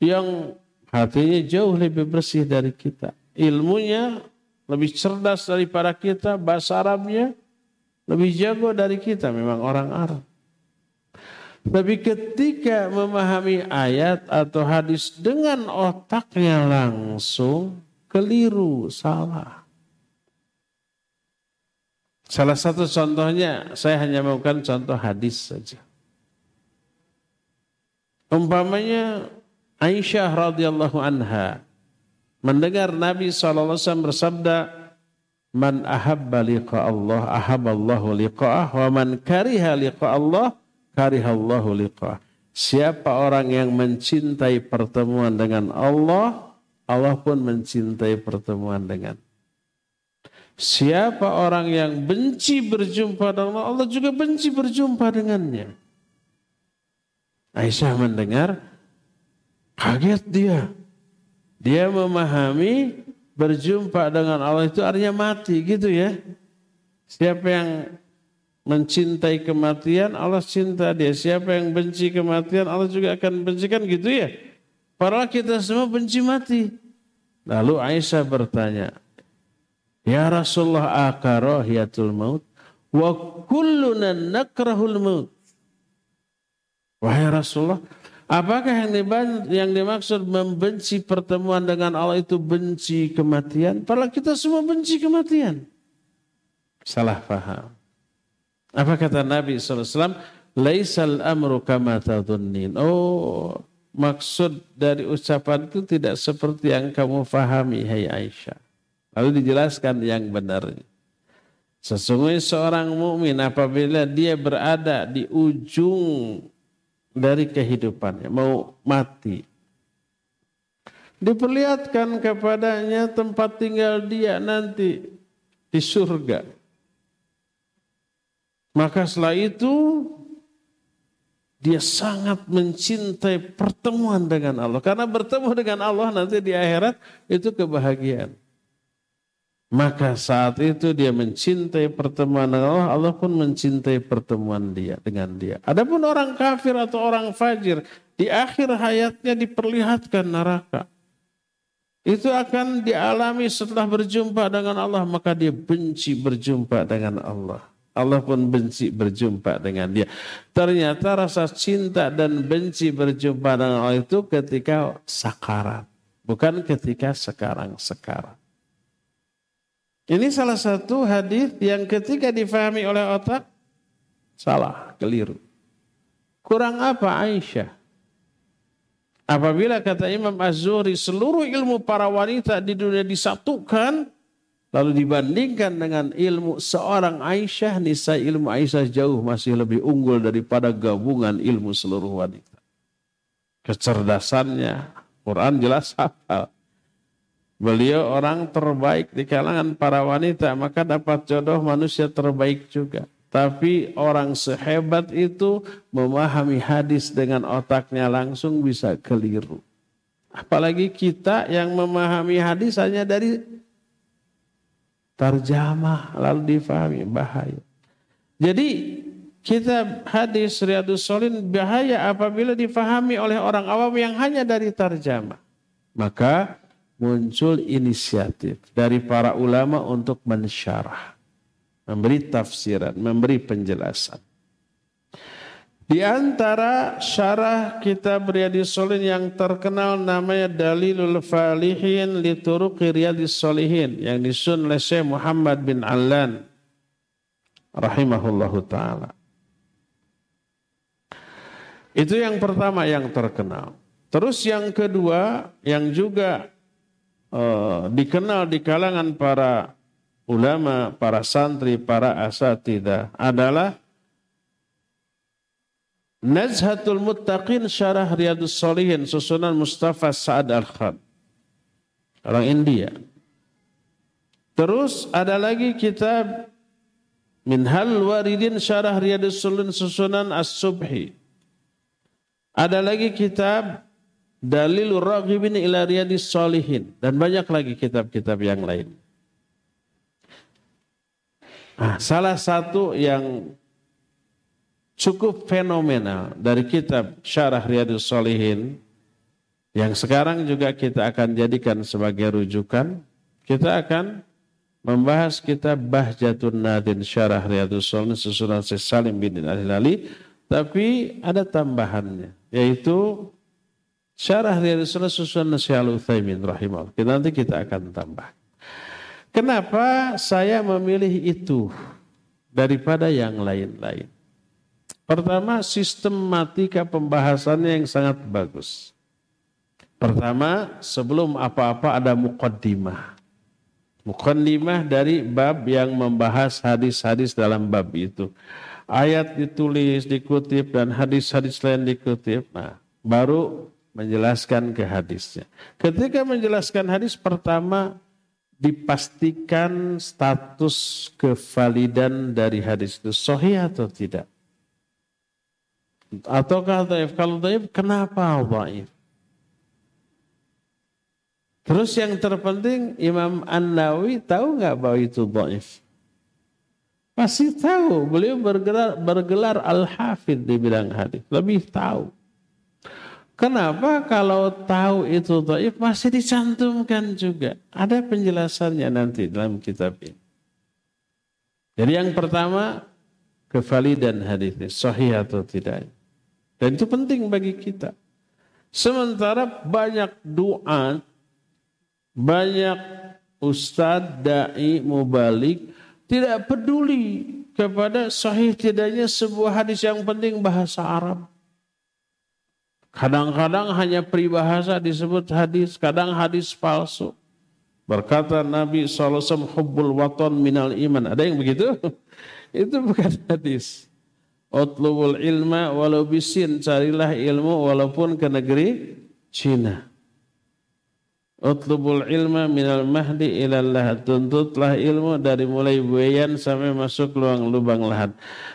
yang hatinya jauh lebih bersih dari kita. Ilmunya lebih cerdas daripada kita, bahasa Arabnya lebih jago dari kita memang orang Arab. Tapi ketika memahami ayat atau hadis dengan otaknya langsung keliru, salah. Salah satu contohnya, saya hanya melakukan contoh hadis saja. Umpamanya Aisyah radhiyallahu anha mendengar Nabi SAW bersabda, Man ahabba liqa Allah ahaballahu liqa'ah wa man kariha liqa Allah karihallahu liqa'ah. Siapa orang yang mencintai pertemuan dengan Allah, Allah pun mencintai pertemuan dengan. Siapa orang yang benci berjumpa dengan Allah, Allah juga benci berjumpa dengannya. Aisyah mendengar, kaget dia. Dia memahami berjumpa dengan Allah itu artinya mati gitu ya. Siapa yang mencintai kematian, Allah cinta dia. Siapa yang benci kematian, Allah juga akan bencikan gitu ya. Padahal kita semua benci mati. Lalu Aisyah bertanya, Ya Rasulullah akarohiyatul maut wa kulluna nakrahul maut. Wahai Rasulullah, Apakah yang dimaksud membenci pertemuan dengan Allah itu benci kematian? Padahal kita semua benci kematian. Salah faham. Apa kata Nabi SAW? Laisal amru kama tadunnin. Oh, maksud dari ucapan itu tidak seperti yang kamu fahami, hai Aisyah. Lalu dijelaskan yang benarnya. Sesungguhnya seorang mukmin apabila dia berada di ujung dari kehidupannya, mau mati. Diperlihatkan kepadanya tempat tinggal dia nanti di surga. Maka setelah itu dia sangat mencintai pertemuan dengan Allah. Karena bertemu dengan Allah nanti di akhirat itu kebahagiaan. Maka saat itu dia mencintai pertemuan dengan Allah, Allah pun mencintai pertemuan dia dengan dia. Adapun orang kafir atau orang fajir, di akhir hayatnya diperlihatkan neraka. Itu akan dialami setelah berjumpa dengan Allah, maka dia benci berjumpa dengan Allah. Allah pun benci berjumpa dengan dia. Ternyata rasa cinta dan benci berjumpa dengan Allah itu ketika sakarat. Bukan ketika sekarang-sekarang. Ini salah satu hadis yang ketika difahami oleh otak salah, keliru. Kurang apa Aisyah? Apabila kata Imam Az-Zuhri seluruh ilmu para wanita di dunia disatukan lalu dibandingkan dengan ilmu seorang Aisyah, nisa ilmu Aisyah jauh masih lebih unggul daripada gabungan ilmu seluruh wanita. Kecerdasannya, Quran jelas hafal. Beliau orang terbaik di kalangan para wanita, maka dapat jodoh manusia terbaik juga. Tapi orang sehebat itu memahami hadis dengan otaknya langsung bisa keliru. Apalagi kita yang memahami hadis hanya dari terjemah lalu difahami bahaya. Jadi kitab hadis Riyadus Solin bahaya apabila difahami oleh orang awam yang hanya dari tarjamah. Maka muncul inisiatif dari para ulama untuk mensyarah, memberi tafsiran, memberi penjelasan. Di antara syarah kitab Riyadis Solihin yang terkenal namanya Dalilul Falihin li Riyadis Solihin yang disusun oleh Syekh Muhammad bin Allan rahimahullahu taala. Itu yang pertama yang terkenal. Terus yang kedua yang juga uh, dikenal di kalangan para ulama, para santri, para asatidah adalah Nazhatul Muttaqin Syarah Riyadus Solihin susunan Mustafa Sa'ad Al-Khan. Orang India. Terus ada lagi kitab Minhal Waridin Syarah Riyadus Solihin susunan As-Subhi. Ada lagi kitab Dalilur Raghibin ila Riyadis Solihin. Dan banyak lagi kitab-kitab yang lain. Nah, salah satu yang cukup fenomenal dari kitab Syarah Riyadus Solihin yang sekarang juga kita akan jadikan sebagai rujukan. Kita akan membahas kitab Bahjatun Nadin Syarah Riyadus Solihin susunan Salim bin Ali tapi ada tambahannya yaitu Syarah Riyadus Solihin susunan Syahal Uthaymin rahimahullah. Kita nanti kita akan tambah. Kenapa saya memilih itu daripada yang lain-lain? Pertama, sistematika pembahasannya yang sangat bagus. Pertama, sebelum apa-apa ada mukaddimah. Mukaddimah dari bab yang membahas hadis-hadis dalam bab itu. Ayat ditulis, dikutip, dan hadis-hadis lain dikutip. Nah, baru menjelaskan ke hadisnya. Ketika menjelaskan hadis pertama dipastikan status kevalidan dari hadis itu sahih atau tidak. Ataukah daif? Kalau daif, kenapa daif? Terus yang terpenting Imam An-Nawawi tahu nggak bahwa itu daif? Pasti tahu. Beliau bergelar, bergelar Al-Hafidh di bidang hadis. Lebih tahu. Kenapa kalau tahu itu daif masih dicantumkan juga? Ada penjelasannya nanti dalam kitab ini. Jadi yang pertama, kevalidan hadisnya, sahih atau tidak. Dan itu penting bagi kita. Sementara banyak doa, banyak ustadz, da'i, mubalik, tidak peduli kepada sahih tidaknya sebuah hadis yang penting bahasa Arab. Kadang-kadang hanya peribahasa disebut hadis, kadang hadis palsu. Berkata Nabi SAW, hubbul waton minal iman. Ada yang begitu? (laughs) Itu bukan hadis. Utlubul ilma walau bisin, carilah ilmu walaupun ke negeri Cina. Utlubul ilma minal mahdi ilallah. Tuntutlah ilmu dari mulai buayan sampai masuk luang lubang lahat.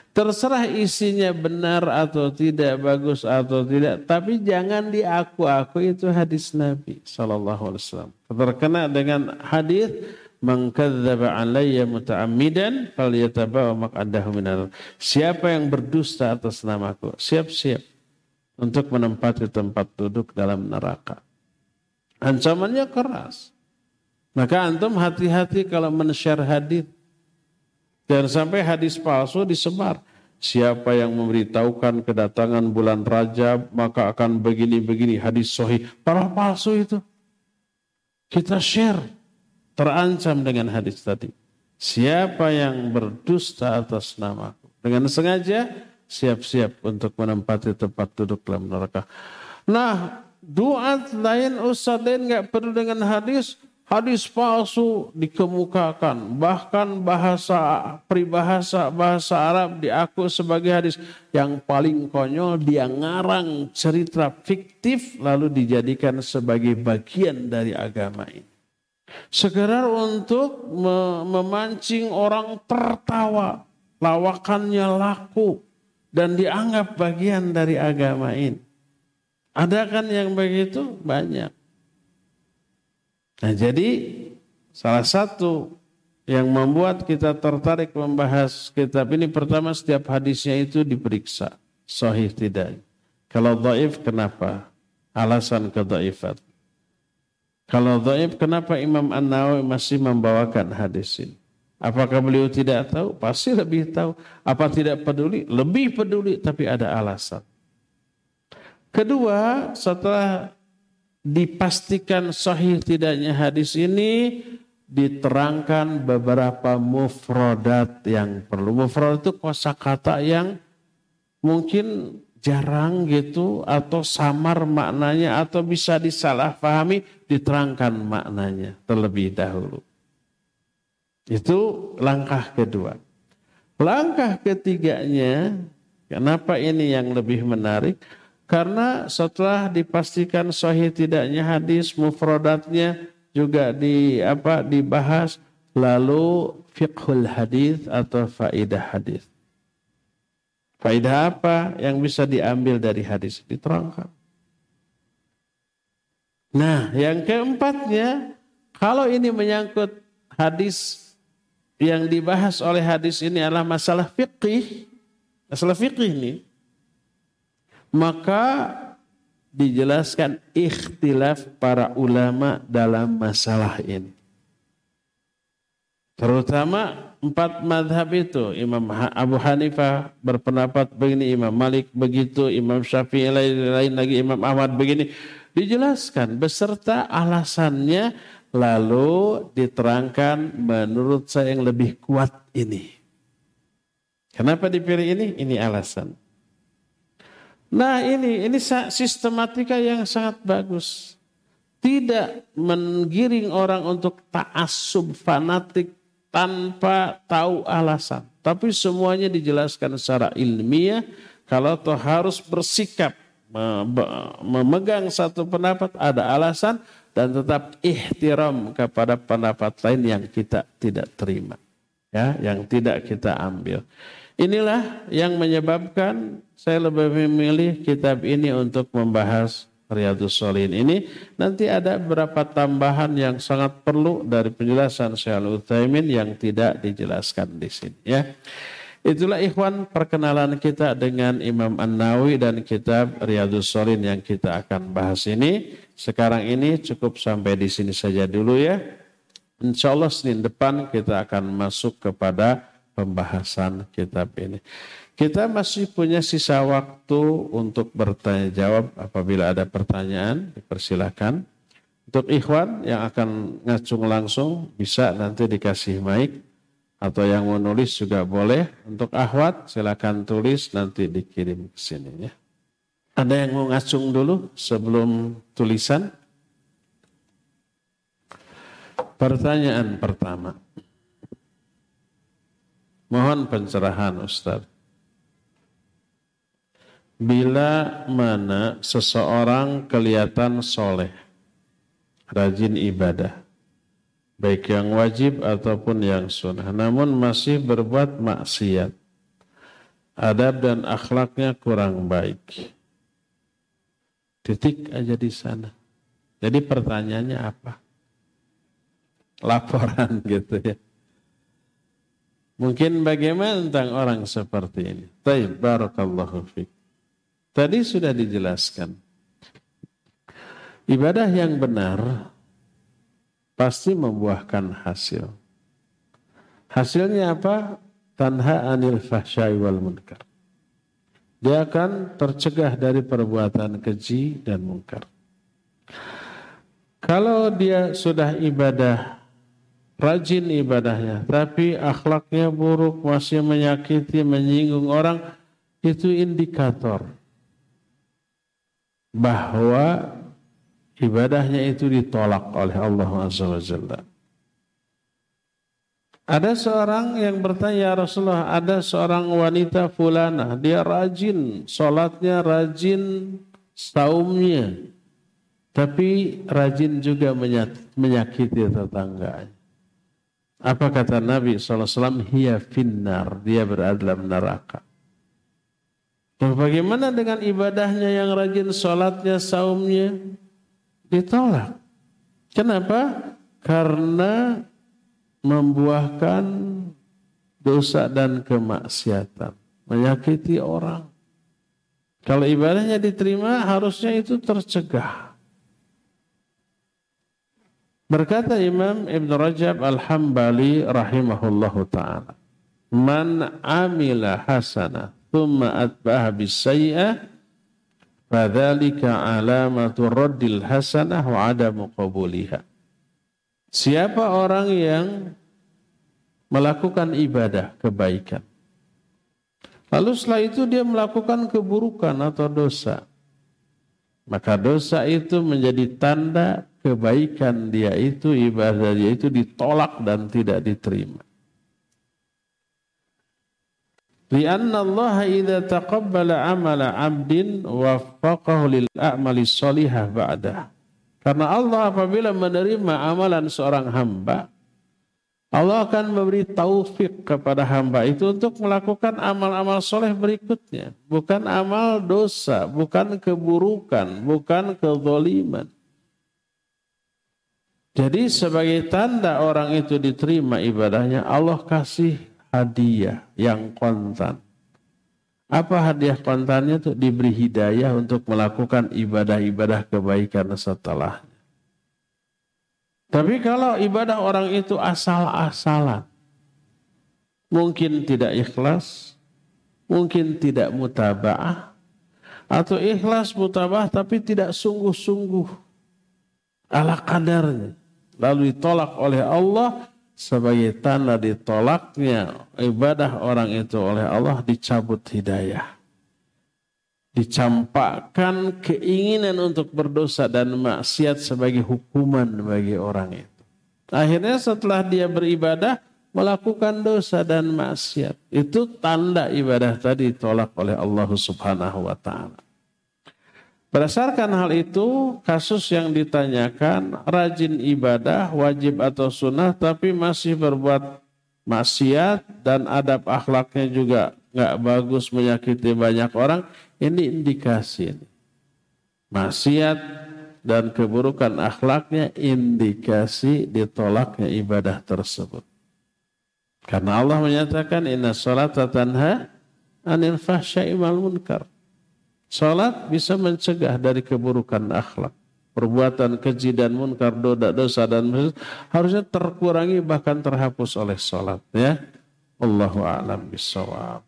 Terserah isinya benar atau tidak, bagus atau tidak. Tapi jangan diaku-aku itu hadis Nabi Sallallahu Alaihi Wasallam. Terkena dengan hadis Man kadzdzaba alayya muta'ammidan falyatabawa maq'adahu minal. Siapa yang berdusta atas namaku, siap-siap untuk menempati tempat duduk dalam neraka. Ancamannya keras. Maka antum hati-hati kalau men-share hadis. Jangan sampai hadis palsu disebar. Siapa yang memberitahukan kedatangan bulan Rajab maka akan begini-begini hadis sahih. Para palsu itu. Kita share terancam dengan hadis tadi. Siapa yang berdusta atas namaku dengan sengaja siap-siap untuk menempati tempat duduk dalam neraka. Nah, doa lain ustaz lain nggak perlu dengan hadis, hadis palsu dikemukakan, bahkan bahasa peribahasa bahasa Arab diaku sebagai hadis yang paling konyol dia ngarang cerita fiktif lalu dijadikan sebagai bagian dari agama ini. Sekedar untuk memancing orang tertawa. Lawakannya laku. Dan dianggap bagian dari agama ini. Ada kan yang begitu? Banyak. Nah jadi salah satu yang membuat kita tertarik membahas kitab ini pertama setiap hadisnya itu diperiksa sahih tidak. Kalau dhaif kenapa? Alasan kedaifat. Kalau dhaif kenapa Imam An-Nawawi masih membawakan hadis ini? Apakah beliau tidak tahu? Pasti lebih tahu. Apa tidak peduli? Lebih peduli tapi ada alasan. Kedua, setelah dipastikan sahih tidaknya hadis ini, diterangkan beberapa mufrodat yang perlu. Mufrodat itu kosakata yang mungkin jarang gitu atau samar maknanya atau bisa disalahpahami diterangkan maknanya terlebih dahulu. Itu langkah kedua. Langkah ketiganya, kenapa ini yang lebih menarik? Karena setelah dipastikan sahih tidaknya hadis mufrodatnya juga di apa dibahas lalu fiqhul hadis atau faidah hadis. Faidah apa yang bisa diambil dari hadis diterangkan. Nah, yang keempatnya kalau ini menyangkut hadis yang dibahas oleh hadis ini adalah masalah fikih, masalah fikih ini, maka dijelaskan ikhtilaf para ulama dalam masalah ini. Terutama empat madhab itu. Imam Abu Hanifah berpendapat begini, Imam Malik begitu, Imam Syafi'i lain, lain lagi, Imam Ahmad begini. Dijelaskan beserta alasannya lalu diterangkan menurut saya yang lebih kuat ini. Kenapa dipilih ini? Ini alasan. Nah ini ini sistematika yang sangat bagus. Tidak menggiring orang untuk ta'asub fanatik tanpa tahu alasan. Tapi semuanya dijelaskan secara ilmiah. Kalau toh harus bersikap memegang satu pendapat ada alasan dan tetap ihtiram kepada pendapat lain yang kita tidak terima. Ya, yang tidak kita ambil. Inilah yang menyebabkan saya lebih memilih kitab ini untuk membahas Riyadus Solihin ini. Nanti ada beberapa tambahan yang sangat perlu dari penjelasan Syekh Utsaimin yang tidak dijelaskan di sini ya. Itulah ikhwan perkenalan kita dengan Imam An-Nawawi dan kitab Riyadus Solihin yang kita akan bahas ini. Sekarang ini cukup sampai di sini saja dulu ya. Insya Allah Senin depan kita akan masuk kepada pembahasan kitab ini. Kita masih punya sisa waktu untuk bertanya jawab apabila ada pertanyaan, dipersilakan. Untuk ikhwan yang akan ngacung langsung bisa nanti dikasih mic atau yang mau nulis juga boleh. Untuk ahwat silakan tulis nanti dikirim ke sini ya. Ada yang mau ngacung dulu sebelum tulisan? Pertanyaan pertama. Mohon pencerahan Ustaz. Bila mana seseorang kelihatan soleh, rajin ibadah, baik yang wajib ataupun yang sunnah, namun masih berbuat maksiat, adab dan akhlaknya kurang baik. Titik aja di sana. Jadi pertanyaannya apa? Laporan (laughs) gitu ya. Mungkin bagaimana tentang orang seperti ini? Taib, barakallahu fiqh. Tadi sudah dijelaskan. Ibadah yang benar pasti membuahkan hasil. Hasilnya apa? Tanha anil fahsyai wal munkar. Dia akan tercegah dari perbuatan keji dan mungkar. Kalau dia sudah ibadah rajin ibadahnya, tapi akhlaknya buruk, masih menyakiti, menyinggung orang, itu indikator bahwa ibadahnya itu ditolak oleh Allah Azza. Ada seorang yang bertanya, ya Rasulullah, ada seorang wanita fulana, dia rajin, sholatnya rajin, saumnya, tapi rajin juga menyakiti tetangganya. Apa kata Nabi SAW? Hiya finnar. Dia berada dalam neraka. Dan bagaimana dengan ibadahnya yang rajin sholatnya, saumnya? Ditolak. Kenapa? Karena membuahkan dosa dan kemaksiatan, menyakiti orang. Kalau ibadahnya diterima, harusnya itu tercegah. Berkata Imam Ibn Rajab Al-Hambali rahimahullahu ta'ala. Man amila hasana thumma atba'ah bisay'ah fadhalika alamatu raddil hasanah wa adamu qabuliha. Siapa orang yang melakukan ibadah kebaikan. Lalu setelah itu dia melakukan keburukan atau dosa. Maka dosa itu menjadi tanda kebaikan dia itu, ibadah dia itu ditolak dan tidak diterima. Lianna Allah idza taqabbala amala 'abdin waffaqahu lil a'mali shalihah ba'dah. Karena Allah apabila menerima amalan seorang hamba, Allah akan memberi taufik kepada hamba itu untuk melakukan amal-amal soleh berikutnya. Bukan amal dosa, bukan keburukan, bukan kezoliman. Jadi sebagai tanda orang itu diterima ibadahnya, Allah kasih hadiah yang kontan. Apa hadiah kontannya itu diberi hidayah untuk melakukan ibadah-ibadah kebaikan setelahnya. Tapi kalau ibadah orang itu asal-asalan, mungkin tidak ikhlas, mungkin tidak mutaba'ah, atau ikhlas mutaba'ah tapi tidak sungguh-sungguh ala kadarnya. Lalu ditolak oleh Allah, sebagai tanda ditolaknya ibadah orang itu oleh Allah dicabut hidayah. Dicampakkan keinginan untuk berdosa dan maksiat sebagai hukuman bagi orang itu. Akhirnya setelah dia beribadah melakukan dosa dan maksiat. Itu tanda ibadah tadi ditolak oleh Allah Subhanahu wa taala. Berdasarkan hal itu, kasus yang ditanyakan rajin ibadah, wajib atau sunnah, tapi masih berbuat maksiat dan adab akhlaknya juga nggak bagus menyakiti banyak orang, ini indikasi. Maksiat dan keburukan akhlaknya indikasi ditolaknya ibadah tersebut. Karena Allah menyatakan inna salata tanha anil fahsya'i wal munkar. Salat bisa mencegah dari keburukan akhlak. Perbuatan keji dan munkar, dosa, dosa dan harusnya terkurangi bahkan terhapus oleh salat. Ya, Allahu a'lam bisawab.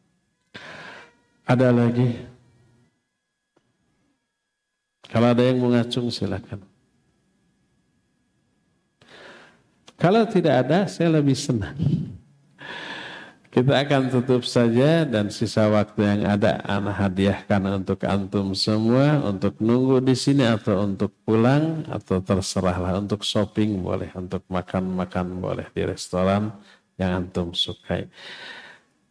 Ada lagi? Kalau ada yang mengacung silakan. Kalau tidak ada, saya lebih senang. Kita akan tutup saja dan sisa waktu yang ada anak hadiahkan untuk antum semua untuk nunggu di sini atau untuk pulang atau terserahlah untuk shopping boleh, untuk makan-makan boleh di restoran yang antum sukai.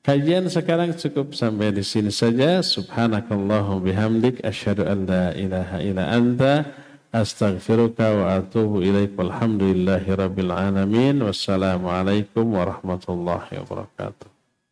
Kajian sekarang cukup sampai di sini saja. Subhanakallahu bihamdik asyhadu an la ilaha illa anta astaghfiruka wa atubu ilaik. Walhamdulillahi rabbil alamin. Wassalamualaikum warahmatullahi wabarakatuh.